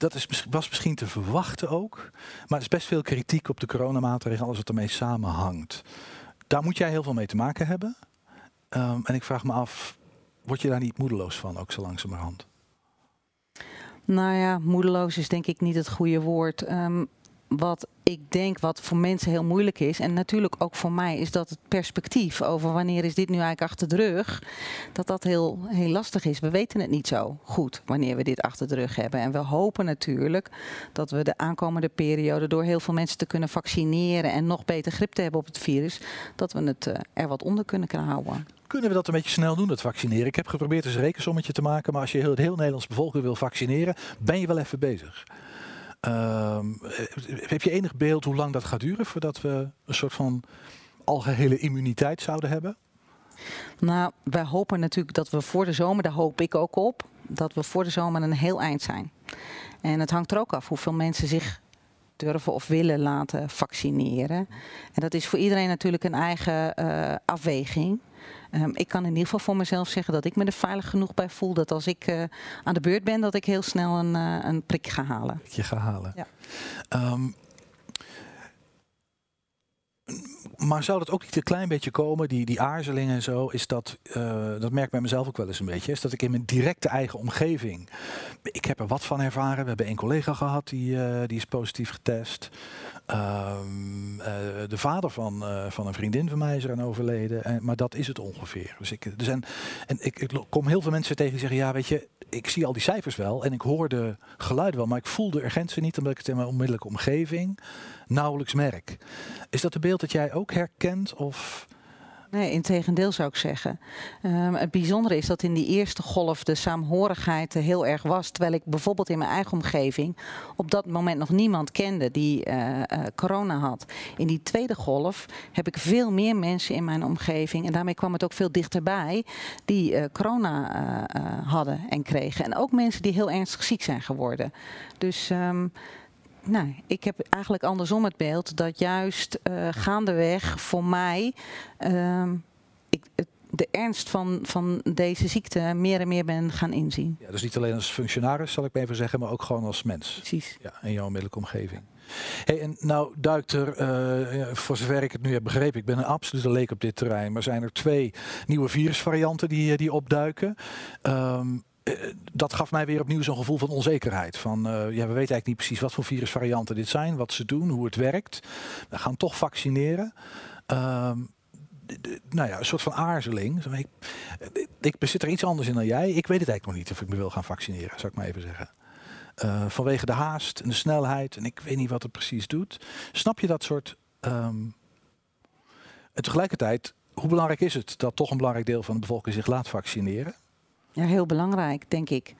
dat is, was misschien te verwachten ook. Maar er is best veel kritiek op de coronamaatregelen, alles wat ermee samenhangt. Daar moet jij heel veel mee te maken hebben. Ehm, en ik vraag me af, word je daar niet moedeloos van, ook zo langzamerhand? Nou ja, moedeloos is denk ik niet het goede woord. Ehm, wat ik denk wat voor mensen heel moeilijk is, en natuurlijk ook voor mij, is dat het perspectief over wanneer is dit nu eigenlijk achter de rug, dat dat heel, heel lastig is. We weten het niet zo goed wanneer we dit achter de rug hebben. En we hopen natuurlijk dat we de aankomende periode door heel veel mensen te kunnen vaccineren en nog beter grip te hebben op het virus, dat we het eh, er wat onder kunnen gaan houden. Kunnen we dat een beetje snel doen, dat vaccineren? Ik heb geprobeerd eens een rekensommetje te maken, maar als je heel, het heel Nederlands bevolking wil vaccineren, ben je wel even bezig. Ehm, eh, heb je enig beeld hoe lang dat gaat duren voordat we een soort van algehele immuniteit zouden hebben? Nou, wij hopen natuurlijk dat we voor de zomer, daar hoop ik ook op, dat we voor de zomer een heel eind zijn. En het hangt er ook af hoeveel mensen zich durven of willen laten vaccineren. En dat is voor iedereen natuurlijk een eigen eh, afweging. Ehm, ik kan in ieder geval voor mezelf zeggen dat ik me er veilig genoeg bij voel dat als ik eh, aan de beurt ben, dat ik heel snel een, eh, een prik ga halen. Je gaat halen. Ja. Ehm, Maar zou dat ook niet een klein beetje komen, die, die aarzeling en zo, is dat, eh, dat merk ik bij mezelf ook wel eens een beetje, is dat ik in mijn directe eigen omgeving, ik heb er wat van ervaren. We hebben een collega gehad die, eh, die is positief getest. Ehm, eh, de vader van, van een vriendin van mij is eraan overleden. En, maar dat is het ongeveer. Dus ik, er zijn, en ik, ik kom heel veel mensen tegen die zeggen, ja weet je, ik zie al die cijfers wel en ik hoor de geluiden wel, maar ik voel de urgentie niet omdat ik het in mijn onmiddellijke omgeving nauwelijks merk. Is dat een beeld dat jij ook herkent of... Nee, in tegendeel zou ik zeggen. Ehm, het bijzondere is dat in die eerste golf de saamhorigheid heel erg was. Terwijl ik bijvoorbeeld in mijn eigen omgeving op dat moment nog niemand kende die eh, eh, corona had. In die tweede golf heb ik veel meer mensen in mijn omgeving. En daarmee kwam het ook veel dichterbij die eh, corona hadden en kregen. En ook mensen die heel ernstig ziek zijn geworden. Dus. ehm, nou, ik heb eigenlijk andersom het beeld dat juist eh, gaandeweg voor mij ehm, ik, het- de ernst van, van deze ziekte meer en meer ben gaan inzien. Ja, dus niet alleen als functionaris, zal ik maar even zeggen, maar ook gewoon als mens. Precies. Ja, in jouw onmiddellijke omgeving. Hey, en nou duikt er, ja, voor zover ik het nu heb begrepen, ik ben een absolute leek op dit terrein, maar zijn er twee nieuwe virusvarianten die, eh, die opduiken. Eh, dat gaf mij weer opnieuw zo'n gevoel van onzekerheid. Van, eh, ja, we weten eigenlijk niet precies wat voor virusvarianten dit zijn, wat ze doen, hoe het werkt. We gaan toch vaccineren. Ehm, nou ja, een soort van aarzeling. Ik, ik bezit er iets anders in dan jij. Ik weet het eigenlijk nog niet of ik me wil gaan vaccineren, zou ik maar even zeggen. Eh, vanwege de haast en de snelheid en ik weet niet wat het precies doet. Snap je dat soort... ehm, En tegelijkertijd, hoe belangrijk is het dat toch een belangrijk deel van de bevolking zich laat vaccineren? Ja, heel belangrijk, denk ik.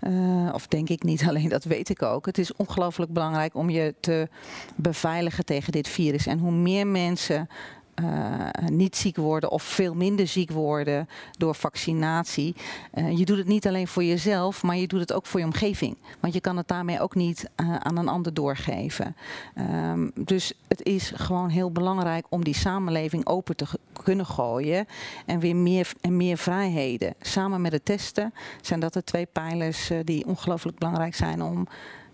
Eh, of denk ik niet <laughs> alleen, dat weet ik ook. Het is ongelooflijk belangrijk om je te beveiligen tegen dit virus. En hoe meer mensen niet ziek worden of veel minder ziek worden door vaccinatie. eh, je doet het niet alleen voor jezelf, maar je doet het ook voor je omgeving. Want je kan het daarmee ook niet eh, aan een ander doorgeven. Ehm, dus het is gewoon heel belangrijk om die samenleving open te kunnen gooien. En weer meer en meer vrijheden. Samen met het testen zijn dat de twee pijlers eh, die ongelooflijk belangrijk zijn om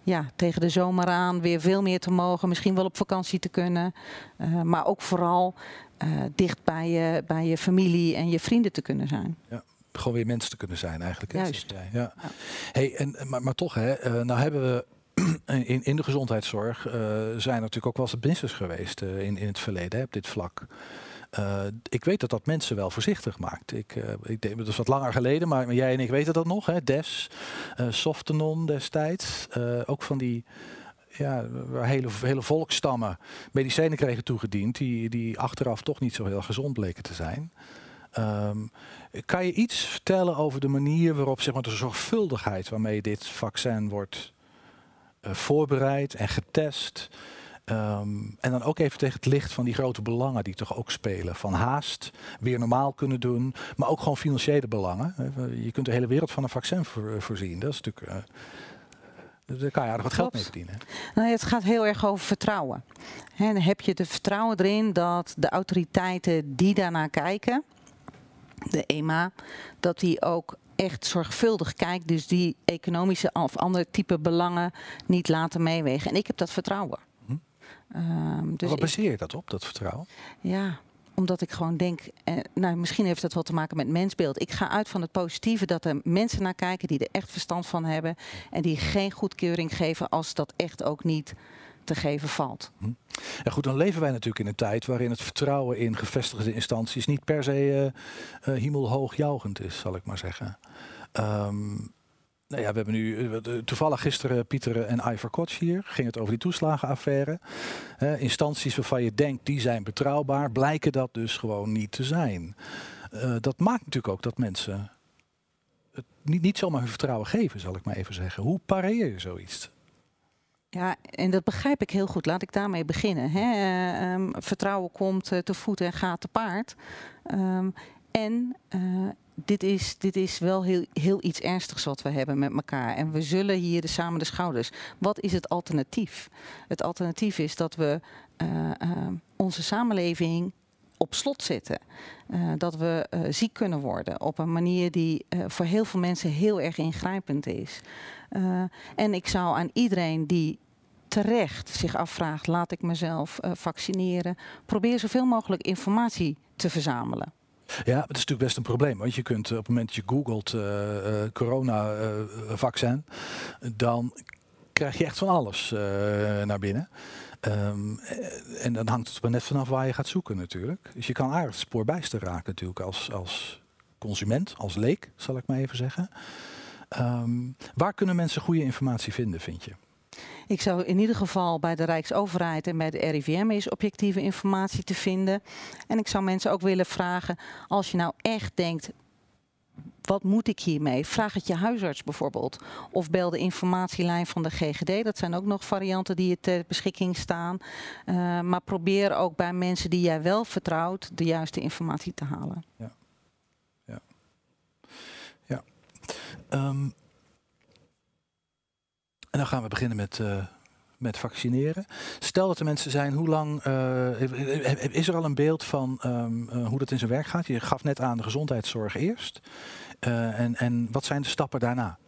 ja, tegen de zomer aan weer veel meer te mogen. Misschien wel op vakantie te kunnen. eh, maar ook vooral eh, dicht bij je, bij je familie en je vrienden te kunnen zijn. Ja, gewoon weer mensen te kunnen zijn eigenlijk. hè, Juist. Ja. Hey, en, maar, maar toch, hè, eh, nou hebben we <clears throat> in, in de gezondheidszorg eh, zijn er natuurlijk ook wel eens business geweest eh, in, in het verleden hè, op dit vlak. Eh, ik weet dat dat mensen wel voorzichtig maakt. Ik, eh, ik denk, dat is wat langer geleden, maar, jij en ik weten dat nog. Hè? Des, eh Softenon destijds. ook van die ja, hele, hele volkstammen medicijnen kregen toegediend, die, die achteraf toch niet zo heel gezond bleken te zijn. Ehm, kan je iets vertellen over de manier waarop zeg maar, de zorgvuldigheid waarmee dit vaccin wordt voorbereid en getest? Ehm, en dan ook even tegen het licht van die grote belangen die toch ook spelen. Van haast, weer normaal kunnen doen, maar ook gewoon financiële belangen. hè. Je kunt de hele wereld van een vaccin voor- voorzien. Dat is natuurlijk. eh, daar kan je aardig wat geld mee verdienen. Nou, het gaat heel erg over vertrouwen. Dan heb je de vertrouwen erin dat de autoriteiten die daarnaar kijken, de EMA, dat die ook echt zorgvuldig kijkt. Dus die economische of andere type belangen niet laten meewegen. En ik heb dat vertrouwen. Ehm, dus Wat baseer je dat op, dat vertrouwen? ja, omdat ik gewoon denk, eh, nou misschien heeft dat wel te maken met mensbeeld. Ik ga uit van het positieve dat er mensen naar kijken die er echt verstand van hebben. En die geen goedkeuring geven als dat echt ook niet te geven valt. Ja, goed, dan leven wij natuurlijk in een tijd waarin het vertrouwen in gevestigde instanties niet per se hemelhoog is, zal ik maar zeggen. Ehm, nou ja, we hebben nu eh, eh, toevallig gisteren Pieter en Ivor Koch hier. Ging het over die toeslagenaffaire. Eh, instanties waarvan je denkt die zijn betrouwbaar, blijken dat dus gewoon niet te zijn. Eh, dat maakt natuurlijk ook dat mensen het niet, niet zomaar hun vertrouwen geven, zal ik maar even zeggen. Hoe pareer je zoiets? Ja, en dat begrijp ik heel goed. Laat ik daarmee beginnen. Hè. Eh, ehm, vertrouwen komt eh, te voet en gaat te paard. Ehm, en eh, dit, is, dit is wel heel, heel iets ernstigs wat we hebben met elkaar. En we zullen hier de, samen de schouders. Wat is het alternatief? Het alternatief is dat we eh, eh, onze samenleving op slot zetten. Dat we ziek kunnen worden op een manier die voor heel veel mensen heel erg ingrijpend is. En ik zou aan iedereen die terecht zich afvraagt, laat ik mezelf vaccineren, probeer zoveel mogelijk informatie te verzamelen. Ja, het is natuurlijk best een probleem. Want je kunt op het moment dat je googelt uh, uh, corona-vaccin, dan krijg je echt van alles naar binnen. Um, en dan hangt het er net vanaf waar je gaat zoeken natuurlijk. Dus je kan aardig spoorbijster raken natuurlijk als, als consument, als leek, zal ik maar even zeggen. Um, waar kunnen mensen goede informatie vinden, vind je? Ik zou in ieder geval bij de Rijksoverheid en bij de RIVM is objectieve informatie te vinden. En ik zou mensen ook willen vragen, als je nou echt denkt, wat moet ik hiermee? Vraag het je huisarts bijvoorbeeld. Of bel de informatielijn van de GGD. Dat zijn ook nog varianten die je ter beschikking staan. Uh, maar probeer ook bij mensen die jij wel vertrouwt de juiste informatie te halen. Ja. Ja. ja. Um, en dan gaan we beginnen met, uh, met vaccineren. Stel dat er mensen zijn, hoe lang uh, is er al een beeld van um, uh, hoe dat in zijn werk gaat? Je gaf net aan de gezondheidszorg eerst. en, en wat zijn de stappen daarna?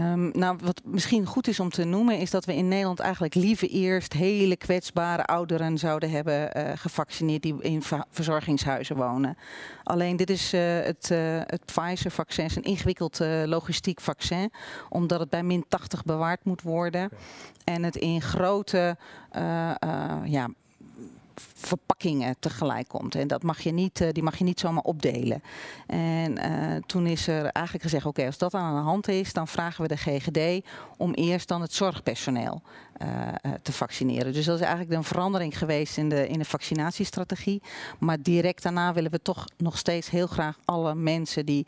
Um, nou, wat misschien goed is om te noemen, is dat we in Nederland eigenlijk liever eerst hele kwetsbare ouderen zouden hebben uh, gevaccineerd die in verzorgingshuizen wonen. Alleen dit is uh, het, uh, het Pfizer-vaccin, een ingewikkeld logistiek vaccin, omdat het bij min 80 bewaard moet worden. Okay. En het in grote ja, verpakkingen tegelijk komt. En dat mag je niet, uh, die mag je niet zomaar opdelen. En uh, toen is er eigenlijk gezegd, oké, als dat aan de hand is, dan vragen we de GGD om eerst dan het zorgpersoneel uh, te vaccineren. Dus dat is eigenlijk een verandering geweest in de, in de vaccinatiestrategie. Maar direct daarna willen we toch nog steeds heel graag alle mensen die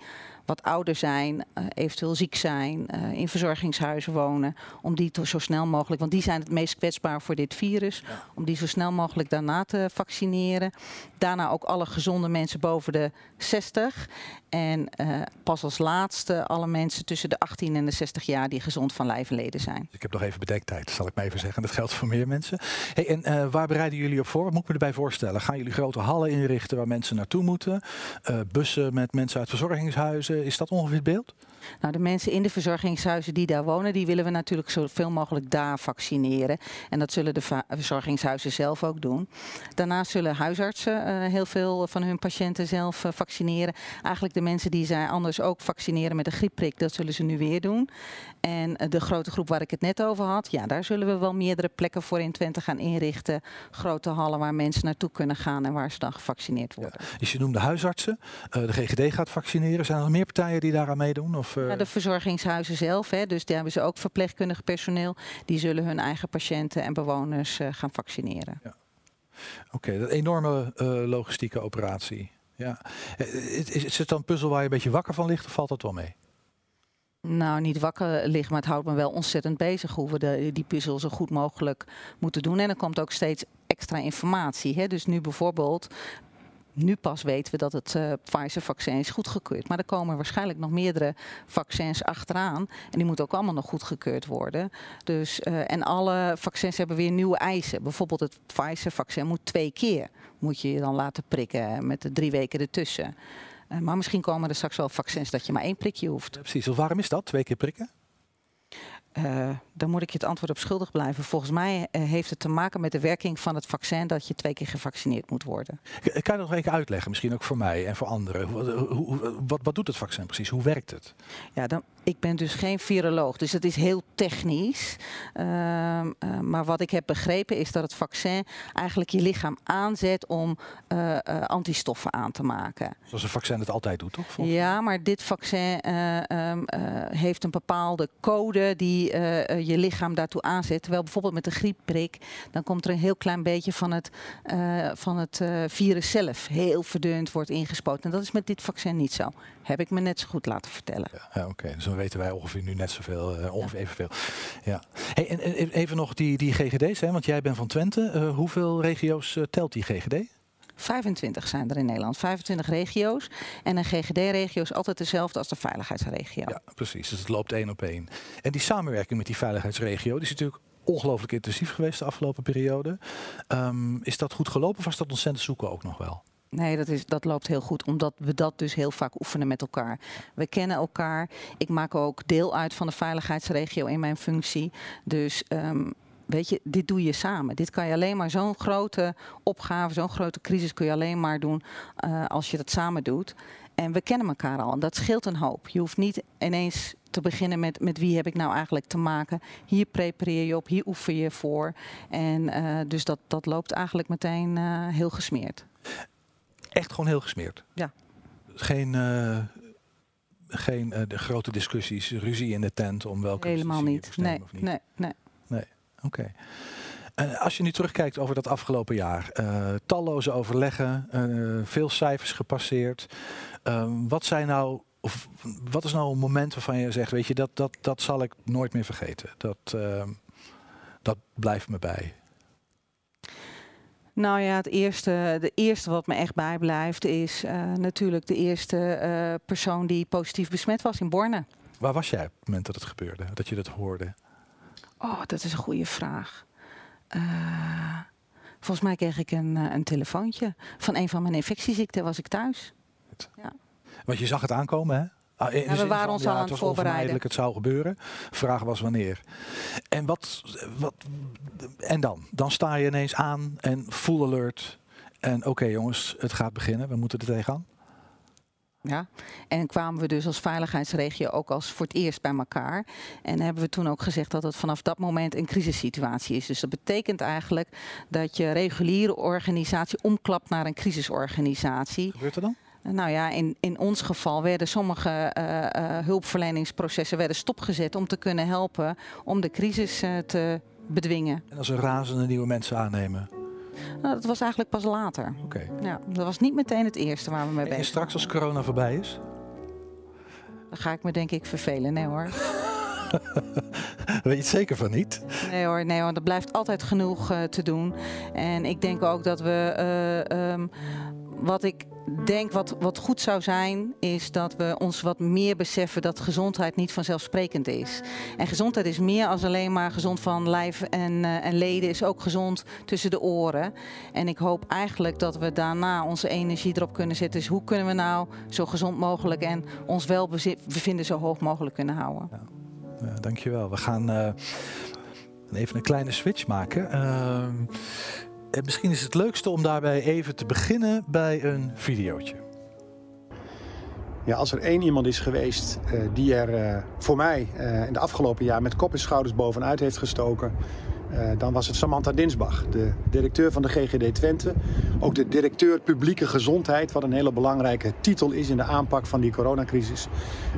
wat ouder zijn, uh, eventueel ziek zijn, uh, in verzorgingshuizen wonen, om die zo snel mogelijk, want die zijn het meest kwetsbaar voor dit virus, ja. om die zo snel mogelijk daarna te vaccineren. Daarna ook alle gezonde mensen boven de 60 en uh, pas als laatste alle mensen tussen de 18 en de 60 jaar die gezond van lijf en leden zijn. Ik heb nog even bedenktijd, zal ik maar even zeggen. Dat geldt voor meer mensen. Hey, en waar bereiden jullie op voor? Wat moet ik me erbij voorstellen? Gaan jullie grote hallen inrichten waar mensen naartoe moeten? bussen met mensen uit verzorgingshuizen? Is dat ongeveer het beeld? Nou, de mensen in de verzorgingshuizen die daar wonen, die willen we natuurlijk zoveel mogelijk daar vaccineren. En dat zullen de verzorgingshuizen zelf ook doen. Daarnaast zullen huisartsen uh, heel veel van hun patiënten zelf uh, vaccineren. Eigenlijk de mensen die zij anders ook vaccineren met een griepprik, dat zullen ze nu weer doen. En uh, de grote groep waar ik het net over had, ja, daar zullen we wel meerdere plekken voor in Twente gaan inrichten. Grote hallen waar mensen naartoe kunnen gaan en waar ze dan gevaccineerd worden. Ja. Dus je noemde huisartsen, de GGD gaat vaccineren. Zijn er nog meer partijen die daaraan meedoen? Of, ja, de verzorgingshuizen zelf, hè, dus daar hebben ze ook verpleegkundig personeel. Die zullen hun eigen patiënten en bewoners uh, gaan vaccineren. Ja. Oké, okay, dat enorme uh, logistieke operatie. Ja. Is, is het dan een puzzel waar je een beetje wakker van ligt of valt dat wel mee? Nou, niet wakker liggen, maar het houdt me wel ontzettend bezig hoe we de, die puzzel zo goed mogelijk moeten doen. En er komt ook steeds extra informatie. Hè? Dus nu bijvoorbeeld nu pas weten we dat het uh, Pfizer-vaccin is goedgekeurd. Maar er komen waarschijnlijk nog meerdere vaccins achteraan. En die moeten ook allemaal nog goedgekeurd worden. Dus, uh, en alle vaccins hebben weer nieuwe eisen. Bijvoorbeeld het Pfizer-vaccin moet twee keer moet je je dan laten prikken met de drie weken ertussen. Uh, maar misschien komen er straks wel vaccins dat je maar één prikje hoeft. Precies. Waarom is dat, twee keer prikken? Uh, dan moet ik je het antwoord op schuldig blijven. Volgens mij uh, heeft het te maken met de werking van het vaccin dat je twee keer gevaccineerd moet worden. Kan je nog een keer uitleggen, misschien ook voor mij en voor anderen? Wat, wat, wat doet het vaccin precies? Hoe werkt het? Ja, dan, ik ben dus geen viroloog, dus het is heel technisch. Uh, uh, maar wat ik heb begrepen is dat het vaccin eigenlijk je lichaam aanzet om antistoffen aan te maken. Zoals een vaccin het altijd doet, toch? Ja, maar dit vaccin um, heeft een bepaalde code die je lichaam daartoe aanzet. Terwijl bijvoorbeeld met de griepprik, dan komt er een heel klein beetje van het, van het virus zelf heel verdund wordt ingespoten. En dat is met dit vaccin niet zo. Heb ik me net zo goed laten vertellen. Ja, ja oké. Okay. Dus weten wij ongeveer nu net zoveel, ongeveer ja. evenveel. Ja. Hey, en, en, even nog die, die GGD's, hè, want jij bent van Twente. Hoeveel regio's telt die GGD? 25 zijn er in Nederland, 25 regio's. En een GGD-regio is altijd dezelfde als de veiligheidsregio. Ja, precies. Dus het loopt één op één. En die samenwerking met die veiligheidsregio, die is natuurlijk ongelooflijk intensief geweest de afgelopen periode. Um, is dat goed gelopen of was dat ontzettend zoeken ook nog wel? Nee, dat, is, dat loopt heel goed, omdat we dat dus heel vaak oefenen met elkaar. We kennen elkaar. Ik maak ook deel uit van de veiligheidsregio in mijn functie. Dus um, weet je, dit doe je samen. Dit kan je alleen maar, zo'n grote opgave, zo'n grote crisis kun je alleen maar doen uh, als je dat samen doet. En we kennen elkaar al. En dat scheelt een hoop. Je hoeft niet ineens te beginnen met, met wie heb ik nou eigenlijk te maken. Hier prepareer je op, hier oefen je voor. En uh, dus dat, dat loopt eigenlijk meteen uh, heel gesmeerd. Echt gewoon heel gesmeerd? Ja. Geen, uh, geen de grote discussies, ruzie in de tent om welke Helemaal niet. Nee, niet. nee, nee. Oké. Okay. Uh, als je nu terugkijkt over dat afgelopen jaar, uh, talloze overleggen, uh, veel cijfers gepasseerd. Ehm, wat zijn nou, of wat is nou een moment waarvan je zegt, weet je, dat, dat, dat zal ik nooit meer vergeten. Dat, ehm, dat blijft me bij. Nou ja, het eerste, de eerste wat me echt bijblijft is natuurlijk de eerste persoon die positief besmet was in Borne. Waar was jij op het moment dat het gebeurde, dat je dat hoorde? Oh, dat is een goede vraag. Uh, volgens mij kreeg ik een, uh, een telefoontje van een van mijn infectieziekten. Was ik thuis. Ja. Want je zag het aankomen, hè? Ah, ja, we waren ons ja, al aan het voorbereiden. Het zou gebeuren. Vraag was wanneer. En wat, wat? En dan? Dan sta je ineens aan en full alert. En oké okay, jongens, het gaat beginnen. We moeten er tegenaan. Ja, en kwamen we dus als veiligheidsregio ook als voor het eerst bij elkaar. En hebben we toen ook gezegd dat het vanaf dat moment een crisissituatie is. Dus dat betekent eigenlijk dat je reguliere organisatie omklapt naar een crisisorganisatie. Gebeurt er dan? Nou ja, in, in ons geval werden sommige uh, uh, hulpverleningsprocessen werden stopgezet om te kunnen helpen om de crisis uh, te bedwingen. En als er razende nieuwe mensen aannemen? Nou, dat was eigenlijk pas later. Oké. Okay. Ja, dat was niet meteen het eerste waar we mee bezig waren. En straks als corona voorbij is? Dan ga ik me denk ik vervelen. Nee hoor. <laughs> Weet je het zeker van niet? Nee hoor, nee hoor. Er blijft altijd genoeg uh, te doen. En ik denk ook dat we... Uh, um, wat ik denk wat, wat goed zou zijn, is dat we ons wat meer beseffen dat gezondheid niet vanzelfsprekend is. En gezondheid is meer als alleen maar gezond van lijf en, uh, en leden, is ook gezond tussen de oren. En ik hoop eigenlijk dat we daarna onze energie erop kunnen zetten. Dus hoe kunnen we nou zo gezond mogelijk en ons welbevinden zo hoog mogelijk kunnen houden? Ja. Ja, dankjewel. We gaan uh, even een kleine switch maken. Uh, en misschien is het leukste om daarbij even te beginnen bij een videootje. Ja, als er één iemand is geweest uh, die er uh, voor mij in de afgelopen jaar met kop en schouders bovenuit heeft gestoken, dan was het Samantha Dinsbach, de directeur van de GGD Twente. Ook de directeur publieke gezondheid, wat een hele belangrijke titel is in de aanpak van die coronacrisis.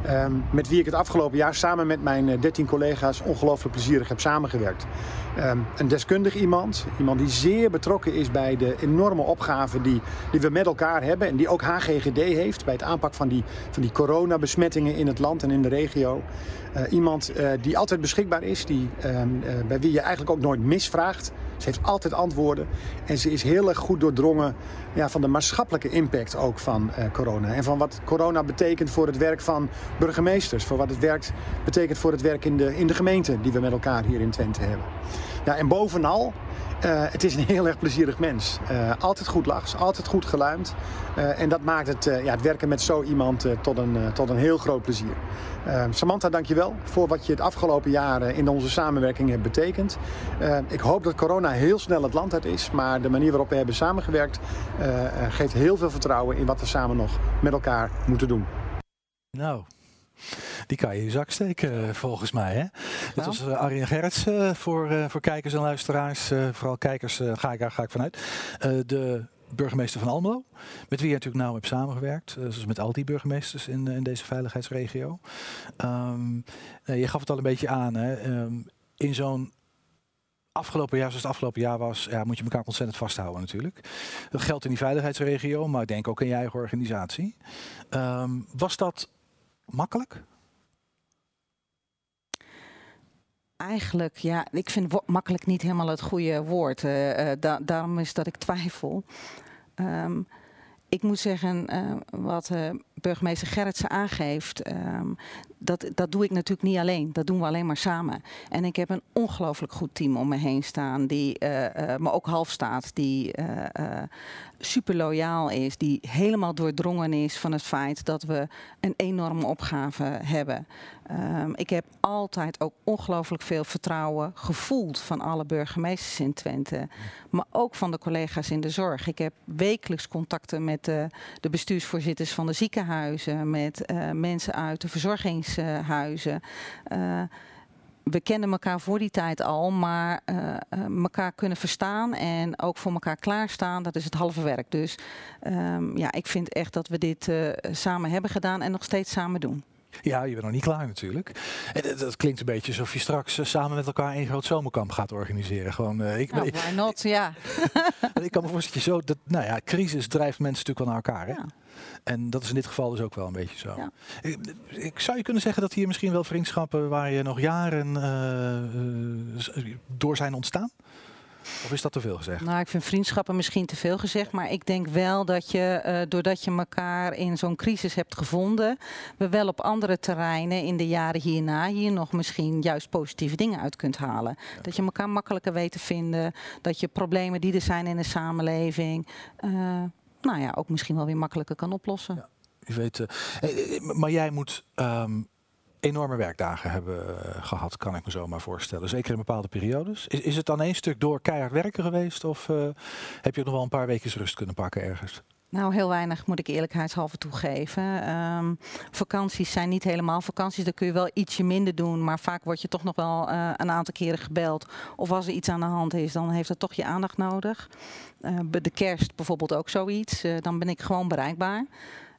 Um, met wie ik het afgelopen jaar samen met mijn 13 collega's ongelooflijk plezierig heb samengewerkt. Um, een deskundig iemand, iemand die zeer betrokken is bij de enorme opgave die, die we met elkaar hebben en die ook HGGD heeft bij het aanpak van die, van die coronabesmettingen in het land en in de regio. Uh, iemand uh, die altijd beschikbaar is, die, uh, bij wie je eigenlijk ook nooit misvraagt. Ze heeft altijd antwoorden en ze is heel erg goed doordrongen ja, van de maatschappelijke impact ook van corona. En van wat corona betekent voor het werk van burgemeesters. Voor wat het werk betekent voor het werk in de, in de gemeente die we met elkaar hier in Twente hebben. Ja, en bovenal, uh, het is een heel erg plezierig mens. Uh, altijd goed lachs, altijd goed geluimd. Uh, en dat maakt het, ja, het werken met zo iemand tot, een, tot een heel groot plezier. Samantha, dankjewel voor wat je het afgelopen jaren in onze samenwerking hebt betekend. ik hoop dat corona heel snel het land uit is. Maar de manier waarop we hebben samengewerkt geeft heel veel vertrouwen in wat we samen nog met elkaar moeten doen. Nou, die kan je in je zak steken, volgens mij. Hè? Dit was uh, Arjen Gerrits uh, voor, uh, voor kijkers en luisteraars. vooral kijkers ga, ik, daar ga ik vanuit. de burgemeester van Almelo, met wie je natuurlijk nauw hebt samengewerkt. zoals met al die burgemeesters in, in deze veiligheidsregio. Um, je gaf het al een beetje aan. Hè? Um, in zo'n afgelopen jaar, zoals het afgelopen jaar was, ja, moet je elkaar ontzettend vasthouden natuurlijk. Dat geldt in die veiligheidsregio, maar ik denk ook in je eigen organisatie. Um, was dat makkelijk? Eigenlijk, ja, ik vind makkelijk niet helemaal het goede woord. Uh, da daarom is dat ik twijfel. Um, ik moet zeggen, uh, wat burgemeester Gerritsen aangeeft, um, dat, dat doe ik natuurlijk niet alleen. Dat doen we alleen maar samen. En ik heb een ongelooflijk goed team om me heen staan, die uh, me ook half staat, die uh, super loyaal is, die helemaal doordrongen is van het feit dat we een enorme opgave hebben. Um, ik heb altijd ook ongelooflijk veel vertrouwen gevoeld van alle burgemeesters in Twente, maar ook van de collega's in de zorg. Ik heb wekelijks contacten met de, bestuursvoorzitters van de ziekenhuizen, met mensen uit de verzorgingshuizen. Uh, we kennen elkaar voor die tijd al, maar uh, elkaar kunnen verstaan en ook voor elkaar klaarstaan, dat is het halve werk. Dus um, ja, ik vind echt dat we dit uh, samen hebben gedaan en nog steeds samen doen. Ja, je bent nog niet klaar natuurlijk. En dat klinkt een beetje alsof je straks samen met elkaar een groot zomerkamp gaat organiseren. Gewoon, uh, ik, nou, why not, ja. <laughs> ik kan me voorstellen dat je zo, dat, nou ja, crisis drijft mensen natuurlijk wel naar elkaar. Hè? Ja. En dat is in dit geval dus ook wel een beetje zo. Ja. Ik, ik, zou je kunnen zeggen dat hier misschien wel vriendschappen waar je nog jaren uh, door zijn ontstaan? Of is dat te veel gezegd? Nou, ik vind vriendschappen misschien te veel gezegd. Maar ik denk wel dat je, uh, doordat je elkaar in zo'n crisis hebt gevonden, we wel op andere terreinen in de jaren hierna hier nog misschien juist positieve dingen uit kunt halen. Ja. Dat je elkaar makkelijker weet te vinden. Dat je problemen die er zijn in de samenleving. Uh, nou ja, ook misschien wel weer makkelijker kan oplossen. Ja, je weet, uh, maar jij moet um, enorme werkdagen hebben gehad, kan ik me zo maar voorstellen. Zeker in bepaalde periodes. Is, is het dan één stuk door keihard werken geweest? Of heb je nog wel een paar weken rust kunnen pakken ergens? Nou, heel weinig moet ik eerlijkheidshalve toegeven. Um, vakanties zijn niet helemaal vakanties. Daar kun je wel ietsje minder doen. Maar vaak word je toch nog wel uh, een aantal keren gebeld. Of als er iets aan de hand is, dan heeft het toch je aandacht nodig. Uh, de kerst bijvoorbeeld ook zoiets. Uh, dan ben ik gewoon bereikbaar.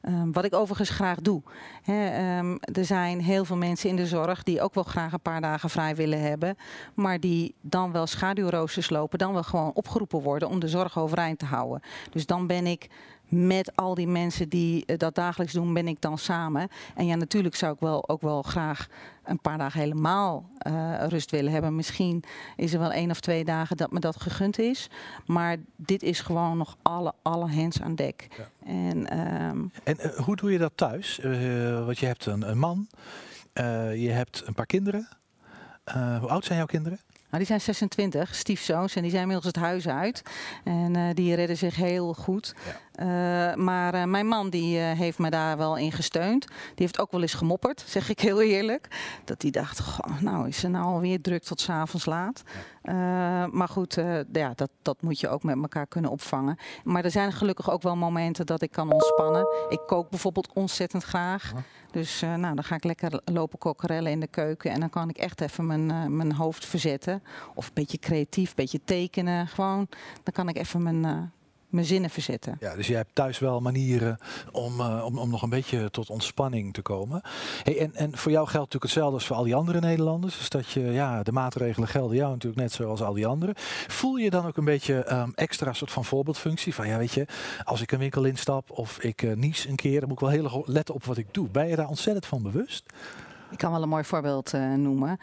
Um, wat ik overigens graag doe. He, um, er zijn heel veel mensen in de zorg die ook wel graag een paar dagen vrij willen hebben. Maar die dan wel schaduwroosters lopen, dan wel gewoon opgeroepen worden om de zorg overeind te houden. Dus dan ben ik met al die mensen die uh, dat dagelijks doen, ben ik dan samen. En ja, natuurlijk zou ik wel ook wel graag een paar dagen helemaal uh, rust willen hebben. Misschien is er wel één of twee dagen dat me dat gegund is. Maar dit is gewoon nog alle, alle hands aan dek. Ja. En, um... en uh, hoe doe je dat thuis? Uh, want je hebt een, een man, je hebt een paar kinderen. hoe oud zijn jouw kinderen? Nou, die zijn 26, stiefzoons, en die zijn inmiddels het huis uit. En uh, die redden zich heel goed. Uh, maar uh, mijn man die heeft me daar wel in gesteund. Die heeft ook wel eens gemopperd, <laughs> zeg ik heel eerlijk. Dat hij dacht, goh, nou is ze nou alweer druk tot 's avonds laat. Maar goed, ja, dat, dat moet je ook met elkaar kunnen opvangen. Maar er zijn gelukkig ook wel momenten dat ik kan ontspannen. Ik kook bijvoorbeeld ontzettend graag. Dus nou, dan ga ik lekker lopen kokkerellen in de keuken. En dan kan ik echt even mijn, mijn hoofd verzetten. Of een beetje creatief, een beetje tekenen. Gewoon, dan kan ik even mijn, mijn zinnen verzetten. Ja, dus je hebt thuis wel manieren om, uh, om, om nog een beetje tot ontspanning te komen. Hey, en, en voor jou geldt natuurlijk hetzelfde als voor al die andere Nederlanders. Dus dat je, ja, de maatregelen gelden jou natuurlijk net zoals al die anderen. Voel je dan ook een beetje um, extra soort van voorbeeldfunctie? Van ja, weet je, als ik een winkel instap of ik uh, nies een keer, dan moet ik wel heel erg letten op wat ik doe. Ben je daar ontzettend van bewust? Ik kan wel een mooi voorbeeld uh, noemen.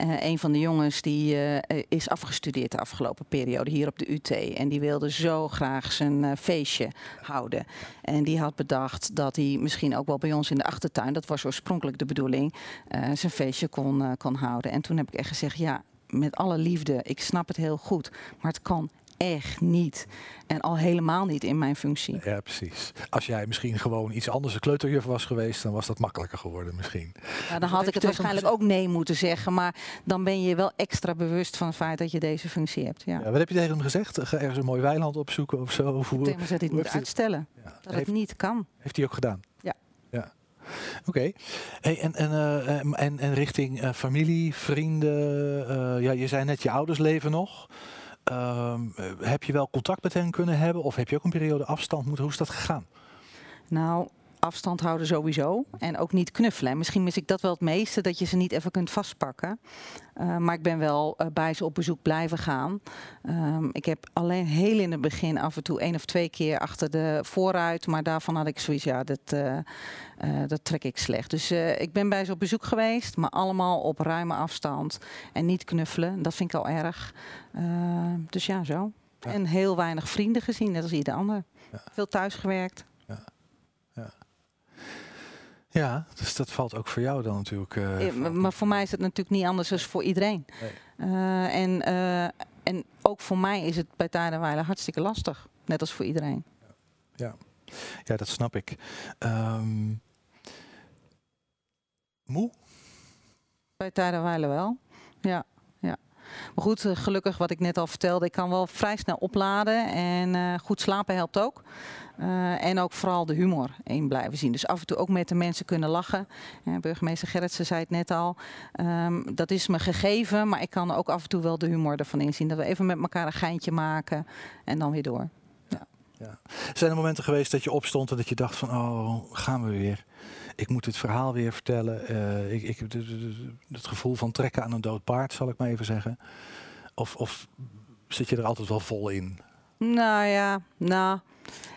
Uh, een van de jongens die uh, is afgestudeerd de afgelopen periode hier op de UT. En die wilde zo graag zijn feestje houden. En die had bedacht dat hij misschien ook wel bij ons in de achtertuin, dat was oorspronkelijk de bedoeling, zijn feestje kon, kon houden. En toen heb ik echt gezegd, ja, met alle liefde, ik snap het heel goed, maar het kan echt niet. En al helemaal niet in mijn functie. Ja, precies. Als jij misschien gewoon iets anders een kleuterjuf was geweest, dan was dat makkelijker geworden misschien. Ja, dan had ik het waarschijnlijk ook nee moeten zeggen. Maar dan ben je wel extra bewust van het feit dat je deze functie hebt. Ja. ja wat heb je tegen hem gezegd? Ga ergens een mooi weiland opzoeken of zo? Of hoe, dat hij het moet uitstellen. Ja. Dat heeft, het niet kan. Heeft hij ook gedaan? Ja. ja. Oké. Okay. Hey, en, en, uh, en, en richting uh, familie, vrienden. Uh, ja, je zei net, je ouders leven nog. Um, heb je wel contact met hen kunnen hebben of heb je ook een periode afstand moeten? Hoe is dat gegaan? Nou, afstand houden sowieso. En ook niet knuffelen. Misschien mis ik dat wel het meeste, dat je ze niet even kunt vastpakken. Uh, maar ik ben wel uh, bij ze op bezoek blijven gaan. Um, ik heb alleen heel in het begin af en toe één of twee keer achter de vooruit. Maar daarvan had ik zoiets, ja, dat, uh, dat trek ik slecht. Dus ik ben bij ze op bezoek geweest, maar allemaal op ruime afstand. En niet knuffelen, dat vind ik al erg. dus ja, zo. Ja. En heel weinig vrienden gezien, net als ieder ander. Ja. Veel thuis gewerkt. Ja, dus dat valt ook voor jou dan natuurlijk. eh, maar voor mij is het natuurlijk niet anders dan voor iedereen. Nee. Eh, en, eh, en ook voor mij is het bij Tijdenweiler hartstikke lastig. Net als voor iedereen. Ja, ja dat snap ik. Ehm, moe? Bij Tijdenweiler wel. Ja, ja. Maar goed, gelukkig wat ik net al vertelde, ik kan wel vrij snel opladen. En goed slapen helpt ook. Eh, en ook vooral de humor in blijven zien. Dus af en toe ook met de mensen kunnen lachen. Ja, burgemeester Gerritsen zei het net al. Ehm, dat is me gegeven, maar ik kan ook af en toe wel de humor ervan inzien. Dat we even met elkaar een geintje maken en dan weer door. Ja. Zijn er momenten geweest dat je opstond en dat je dacht van, oh, gaan we weer? Ik moet het verhaal weer vertellen. Eh, ik, ik, het gevoel van trekken aan een dood paard, zal ik maar even zeggen. Of, of zit je er altijd wel vol in? Nou ja, nou,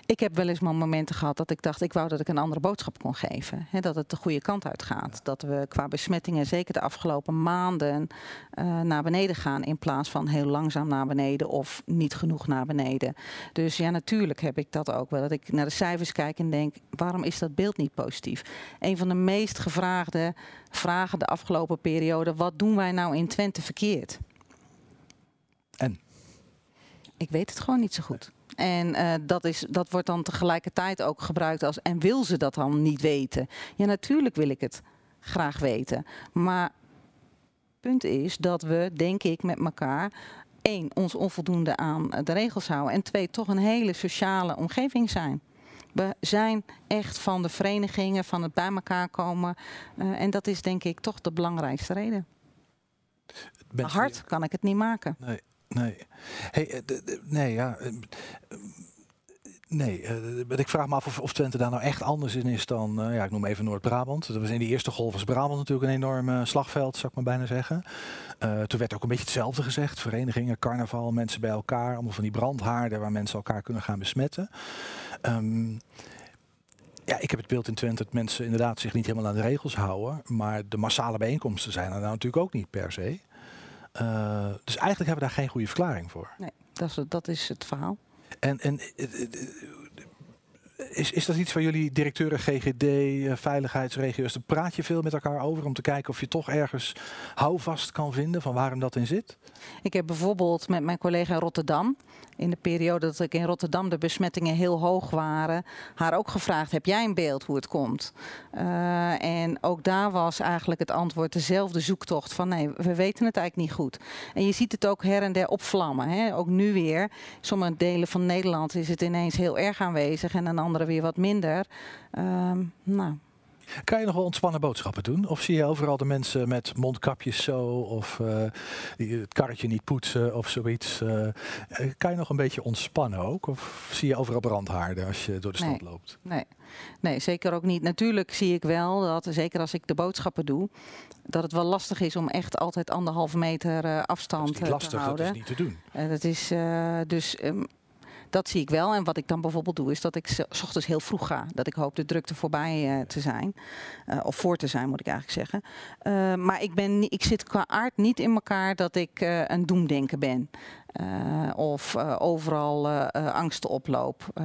ik heb wel eens maar momenten gehad dat ik dacht, ik wou dat ik een andere boodschap kon geven. Dat het de goede kant uit gaat. Dat we qua besmettingen zeker de afgelopen maanden eh, naar beneden gaan in plaats van heel langzaam naar beneden of niet genoeg naar beneden. Dus ja, natuurlijk heb ik dat ook wel. Dat ik naar de cijfers kijk en denk, waarom is dat beeld niet positief? Een van de meest gevraagde vragen de afgelopen periode, wat doen wij nou in Twente verkeerd? En? Ik weet het gewoon niet zo goed. En eh, dat, is, dat wordt dan tegelijkertijd ook gebruikt als. En wil ze dat dan niet weten? Ja, natuurlijk wil ik het graag weten. Maar punt is dat we, denk ik, met elkaar. één, ons onvoldoende aan de regels houden. En twee, toch een hele sociale omgeving zijn. We zijn echt van de verenigingen, van het bij elkaar komen. Eh, en dat is denk ik toch de belangrijkste reden. Hard kan ik het niet maken. Nee, nee. Hey, eh, nee, ja. eh, Nee, maar ik vraag me af of, of Twente daar nou echt anders in is dan, ja, ik noem even Noord-Brabant. Dat was in die eerste golf was Brabant natuurlijk een enorm slagveld, zou ik maar bijna zeggen. Toen werd ook een beetje hetzelfde gezegd. Verenigingen, carnaval, mensen bij elkaar. Allemaal van die brandhaarden waar mensen elkaar kunnen gaan besmetten. Ehm, ja, ik heb het beeld in Twente dat mensen inderdaad zich niet helemaal aan de regels houden. Maar de massale bijeenkomsten zijn er nou natuurlijk ook niet per se. Eh, dus eigenlijk hebben we daar geen goede verklaring voor. Nee, dat is, dat is het verhaal. En, en eh, eh, is, is dat iets waar jullie directeuren GGD, veiligheidsregio's, daar praat je veel met elkaar over om te kijken of je toch ergens houvast kan vinden van waarom dat in zit? Ik heb bijvoorbeeld met mijn collega in Rotterdam, in de periode dat ik in Rotterdam de besmettingen heel hoog waren, haar ook gevraagd: heb jij een beeld hoe het komt? Eh, en ook daar was eigenlijk het antwoord dezelfde zoektocht van nee, we weten het eigenlijk niet goed. En je ziet het ook her en der opvlammen. Hè? Ook nu weer. Sommige delen van Nederland is het ineens heel erg aanwezig en in andere weer wat minder. Ehm, nou, Kan je nog wel ontspannen boodschappen doen? Of zie je overal de mensen met mondkapjes zo, of eh, die het karretje niet poetsen of zoiets? Eh, eh, kan je nog een beetje ontspannen ook? Of zie je overal brandhaarden als je door de stad Nee. loopt? Nee. nee, zeker ook niet. Natuurlijk zie ik wel dat, zeker als ik de boodschappen doe, dat het wel lastig is om echt altijd anderhalve meter afstand Niet eh, lastig, te dat houden. is niet te doen. Dat is dus. ehm, dat zie ik wel. En wat ik dan bijvoorbeeld doe, is dat ik s ochtends heel vroeg ga. Dat ik hoop de drukte voorbij eh, te zijn. Eh, of voor te zijn, moet ik eigenlijk zeggen. Eh, maar ik, ben, ik zit qua aard niet in elkaar dat ik een doemdenker ben. Eh, of eh, overal eh, angsten oploop. Eh,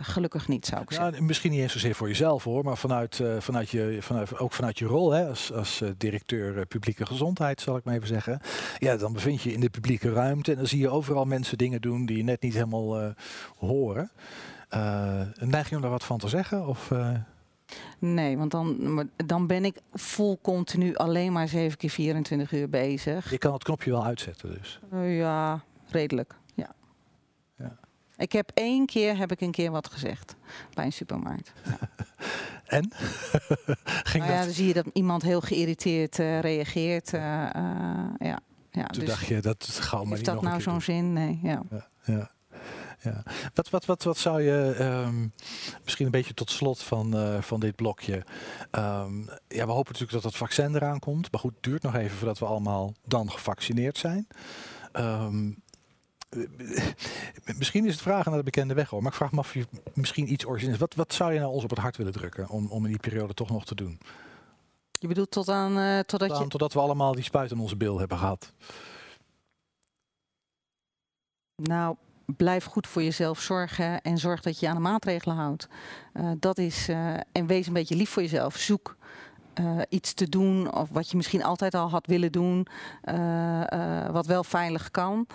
gelukkig niet, zou ik zeggen. Misschien niet eens zozeer voor jezelf hoor, maar vanuit, vanuit je, vanuit, ook vanuit je rol hè, als, als directeur publieke gezondheid, zal ik maar even zeggen. Ja, dan bevind je je in de publieke ruimte en dan zie je overal mensen dingen doen die je net niet helemaal horen. Neig je om daar wat van te zeggen? Of, Nee, want dan, dan ben ik vol continu alleen maar 7 keer 24 uur bezig. je kan het knopje wel uitzetten dus. Ja, redelijk. Ja. Ja. Ik heb één keer heb ik een keer wat gezegd bij een supermarkt. <laughs> En? <laughs> Ging nou ja, dat? dan zie je dat iemand heel geïrriteerd eh, reageert. eh, eh, ja. Ja, Toen dus dacht je, dat gauw maar heeft niet dat nou zo'n zin? Nee, ja. Ja, ja, ja. Wat, wat, wat, wat zou je, ehm, misschien een beetje tot slot van, van dit blokje. Ehm, ja, we hopen natuurlijk dat het vaccin eraan komt. Maar goed, het duurt nog even voordat we allemaal dan gevaccineerd zijn. Eh, <laughs> misschien is het vragen naar de bekende weg hoor. Maar ik vraag me af of je misschien iets origineels. Wat, wat zou je nou ons op het hart willen drukken om, om in die periode toch nog te doen? Je bedoelt tot aan, eh, totdat Tot aan- je... Totdat we allemaal die spuit in onze bil hebben gehad. Nou, blijf goed voor jezelf zorgen en zorg dat je je aan de maatregelen houdt. Uh, dat is, uh, en wees een beetje lief voor jezelf. Zoek uh, iets te doen of wat je misschien altijd al had willen doen, wat wel veilig kan.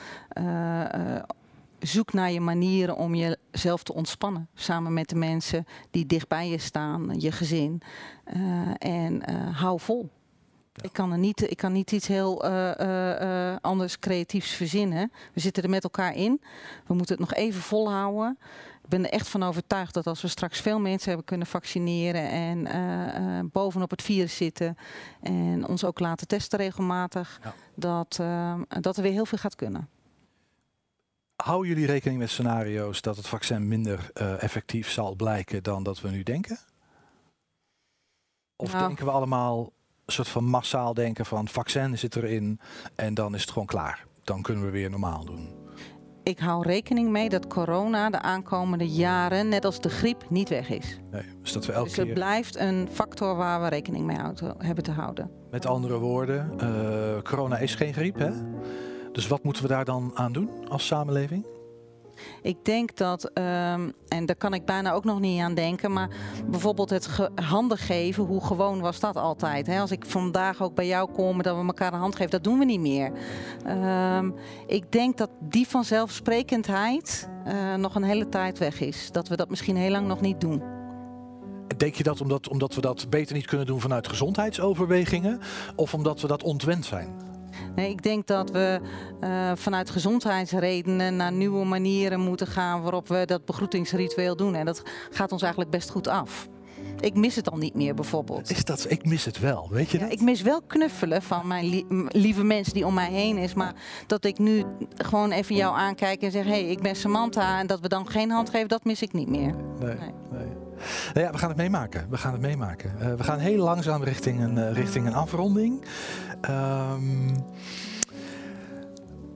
zoek naar je manieren om jezelf te ontspannen. Samen met de mensen die dicht bij je staan, je gezin. en hou vol. Ik kan, er niet, ik kan niet iets heel uh, uh, anders creatiefs verzinnen. We zitten er met elkaar in. We moeten het nog even volhouden. Ik ben er echt van overtuigd dat als we straks veel mensen hebben kunnen vaccineren en bovenop het virus zitten en ons ook laten testen regelmatig, dat, dat er weer heel veel gaat kunnen. Houden jullie rekening met scenario's dat het vaccin minder effectief zal blijken dan dat we nu denken? Of nou. denken we allemaal een soort van massaal denken van vaccin zit erin en dan is het gewoon klaar. Dan kunnen we weer normaal doen. Ik hou rekening mee dat corona de aankomende jaren, net als de griep, niet weg is. Nee, dus dat we elke dus het blijft een factor waar we rekening mee hebben te houden. Met andere woorden, uh, corona is geen griep, hè? Dus wat moeten we daar dan aan doen als samenleving? Ik denk dat, um, en daar kan ik bijna ook nog niet aan denken, maar bijvoorbeeld het handen geven, hoe gewoon was dat altijd? Hè? Als ik vandaag ook bij jou kom, dat we elkaar een hand geven, dat doen we niet meer. Um, ik denk dat die vanzelfsprekendheid uh, nog een hele tijd weg is. Dat we dat misschien heel lang nog niet doen. Denk je dat omdat, omdat we dat beter niet kunnen doen vanuit gezondheidsoverwegingen of omdat we dat ontwend zijn? Nee, ik denk dat we uh, vanuit gezondheidsredenen naar nieuwe manieren moeten gaan waarop we dat begroetingsritueel doen. En dat gaat ons eigenlijk best goed af. Ik mis het al niet meer bijvoorbeeld. Is dat, ik mis het wel, weet je ja, dat? Ik mis wel knuffelen van mijn lieve mensen die om mij heen is. Maar dat ik nu gewoon even jou aankijk en zeg... hé, hey, ik ben Samantha en dat we dan geen hand geven, dat mis ik niet meer. Nee, nee. nee. Nou ja, we gaan het meemaken. We gaan het meemaken. Uh, we gaan heel langzaam richting een, uh, richting een afronding. Um,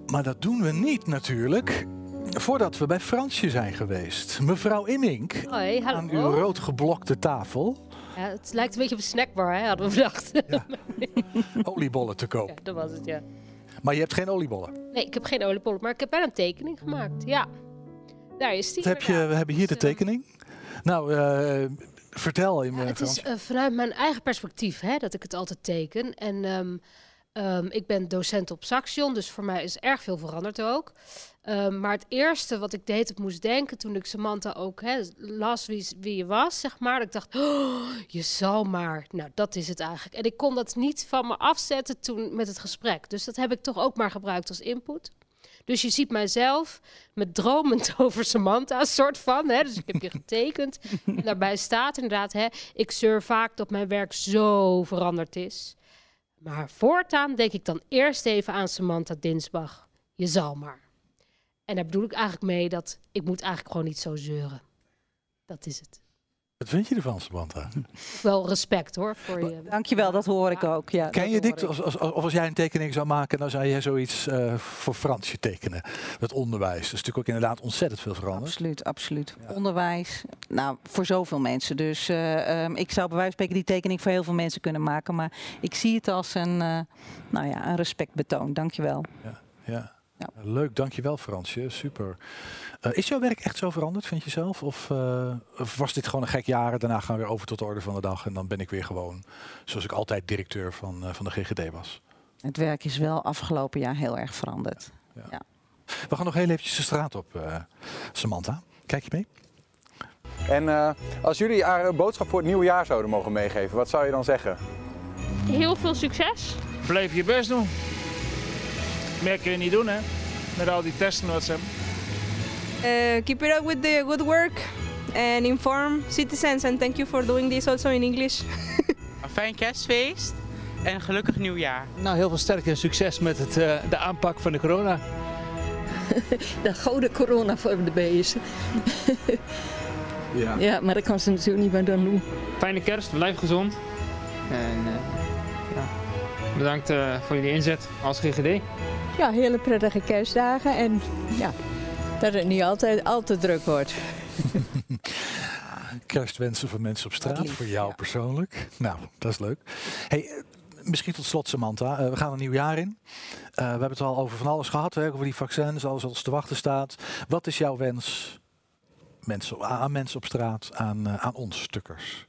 maar dat doen we niet natuurlijk voordat we bij Fransje zijn geweest. Mevrouw Immink, Hoi, hallo. aan uw rood geblokte tafel. Ja, het lijkt een beetje op een snackbar, hè, hadden we bedacht. Ja. <laughs> Oliebollen te koop. Ja, dat was het, ja. Maar je hebt geen oliebollen? Nee, ik heb geen oliebollen, maar ik heb wel een tekening gemaakt. Ja, daar is die. Heb je, we hebben hier de tekening. Nou, uh, vertel in ja, Het is uh, vanuit mijn eigen perspectief hè, dat ik het altijd teken. En um, um, ik ben docent op Saxion, dus voor mij is erg veel veranderd ook. Um, maar het eerste wat ik deed, ik moest denken toen ik Samantha ook hè, las wie, wie je was, zeg maar. Ik dacht, oh, je zal maar. Nou, dat is het eigenlijk. En ik kon dat niet van me afzetten toen met het gesprek. Dus dat heb ik toch ook maar gebruikt als input. Dus je ziet mijzelf met dromend <laughs> over Samantha, soort van. Hè? Dus ik heb je getekend. en daarbij staat inderdaad, hè, ik zeur vaak dat mijn werk zo veranderd is. Maar voortaan denk ik dan eerst even aan Samantha Dinsbach. Je zal maar. En daar bedoel ik eigenlijk mee dat ik moet eigenlijk gewoon niet zo zeuren. Dat is het. Wat vind je ervan, Samantha? Wel respect hoor. Voor je. Dankjewel, dat hoor ik ook. Ja, Ken je dit? Als, als, of als jij een tekening zou maken, dan zou jij zoiets uh, voor Fransje tekenen. Het onderwijs. Dat is natuurlijk ook inderdaad ontzettend veel veranderd. Absoluut, absoluut. Ja. Onderwijs, nou, voor zoveel mensen. Dus uh, um, ik zou bij wijze van spreken die tekening voor heel veel mensen kunnen maken. Maar ik zie het als een, uh, nou ja, een respectbetoon. Dankjewel. Ja, ja. Ja. Leuk, dankjewel Fransje, super. Uh, is jouw werk echt zo veranderd, vind je zelf? Of, uh, of, was dit gewoon een gek jaar, daarna gaan we weer over tot de orde van de dag en dan ben ik weer gewoon, zoals ik altijd directeur van, uh, van de GGD was? Het werk is wel afgelopen jaar heel erg veranderd. Ja. Ja. We gaan nog heel eventjes de straat op, Samantha. Kijk je mee? En als jullie haar een boodschap voor het nieuwe jaar zouden mogen meegeven, wat zou je dan zeggen? Heel veel succes. Blijf je best doen. Meer kun je niet doen, hè? Met al die testen wat ze hebben. Uh, keep it up with the good work and inform citizens. And thank you for doing this also in English. <laughs> Een fijn kerstfeest en een gelukkig nieuwjaar. Nou, heel veel sterkte en succes met het, uh, de aanpak van de corona. <laughs> de gouden corona voor de beesten. ja. ja, maar dat kan ze natuurlijk niet meer dan doen. Fijne kerst, blijf gezond. En uh, ja, bedankt uh, voor jullie inzet als GGD. Ja, hele prettige kerstdagen en ja, dat het niet altijd al te druk wordt. <laughs> Kerstwensen voor mensen op straat, voor jou ja. persoonlijk. Nou, dat is leuk. Hey, Misschien tot slot, Samantha. Eh, we gaan een nieuw jaar in. Eh, we hebben het al over van alles gehad, hè, over die vaccins, alles wat ons te wachten staat. Wat is jouw wens mensen, aan mensen op straat, aan, eh, aan ons stukkers?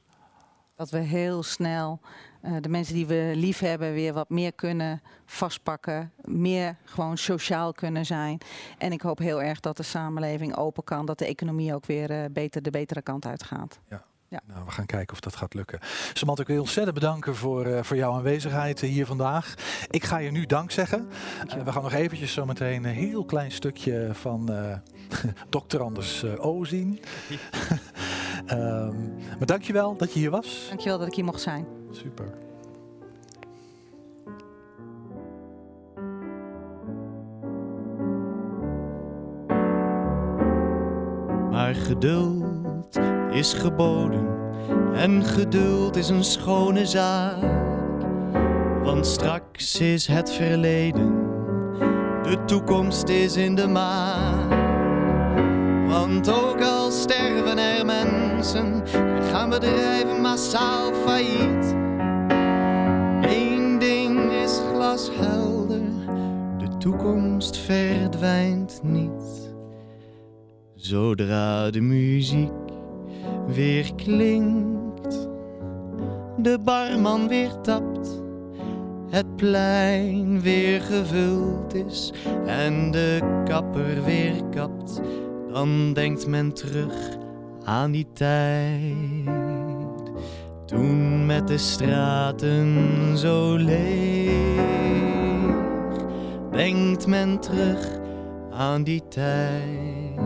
Dat we heel snel eh, de mensen die we lief hebben weer wat meer kunnen vastpakken. Meer gewoon sociaal kunnen zijn. En ik hoop heel erg dat de samenleving open kan. Dat de economie ook weer eh, beter de betere kant uitgaat. Ja. Ja. Nou, we gaan kijken of dat gaat lukken. Samantha, ik wil je ontzettend bedanken voor, eh, voor jouw aanwezigheid hier vandaag. Ik ga je nu dank zeggen. We gaan nog eventjes zo meteen een heel klein stukje van eh <laughs> Dr. Anders O zien. <laughs> Ehm, maar dankjewel dat je hier was. Dankjewel dat ik hier mocht zijn. Super. Maar geduld is geboden en geduld is een schone zaak. Want straks is het verleden, de toekomst is in de maak. Want ook al sterven er mensen, gaan bedrijven massaal failliet. Is glashelder, de toekomst verdwijnt niet. Zodra de muziek weer klinkt, de barman weer tapt, het plein weer gevuld is en de kapper weer kapt, dan denkt men terug aan die tijd. Toen met de straten zo leeg, denkt men terug aan die tijd.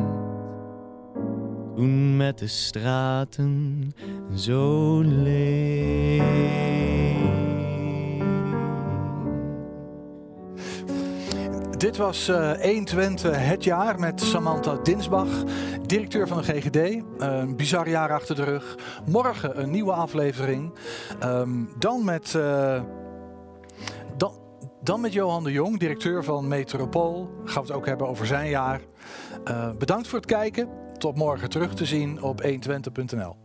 Toen met de straten zo leeg. Dit was eh 120 het jaar met Samantha Dinsbach, directeur van de GGD. Een bizar jaar achter de rug. Morgen een nieuwe aflevering. Ehm, dan met... eh, dan, dan met Johan de Jong, directeur van Metropool. Gaan we het ook hebben over zijn jaar. Eh, bedankt voor het kijken. Tot morgen terug te zien op 120.nl.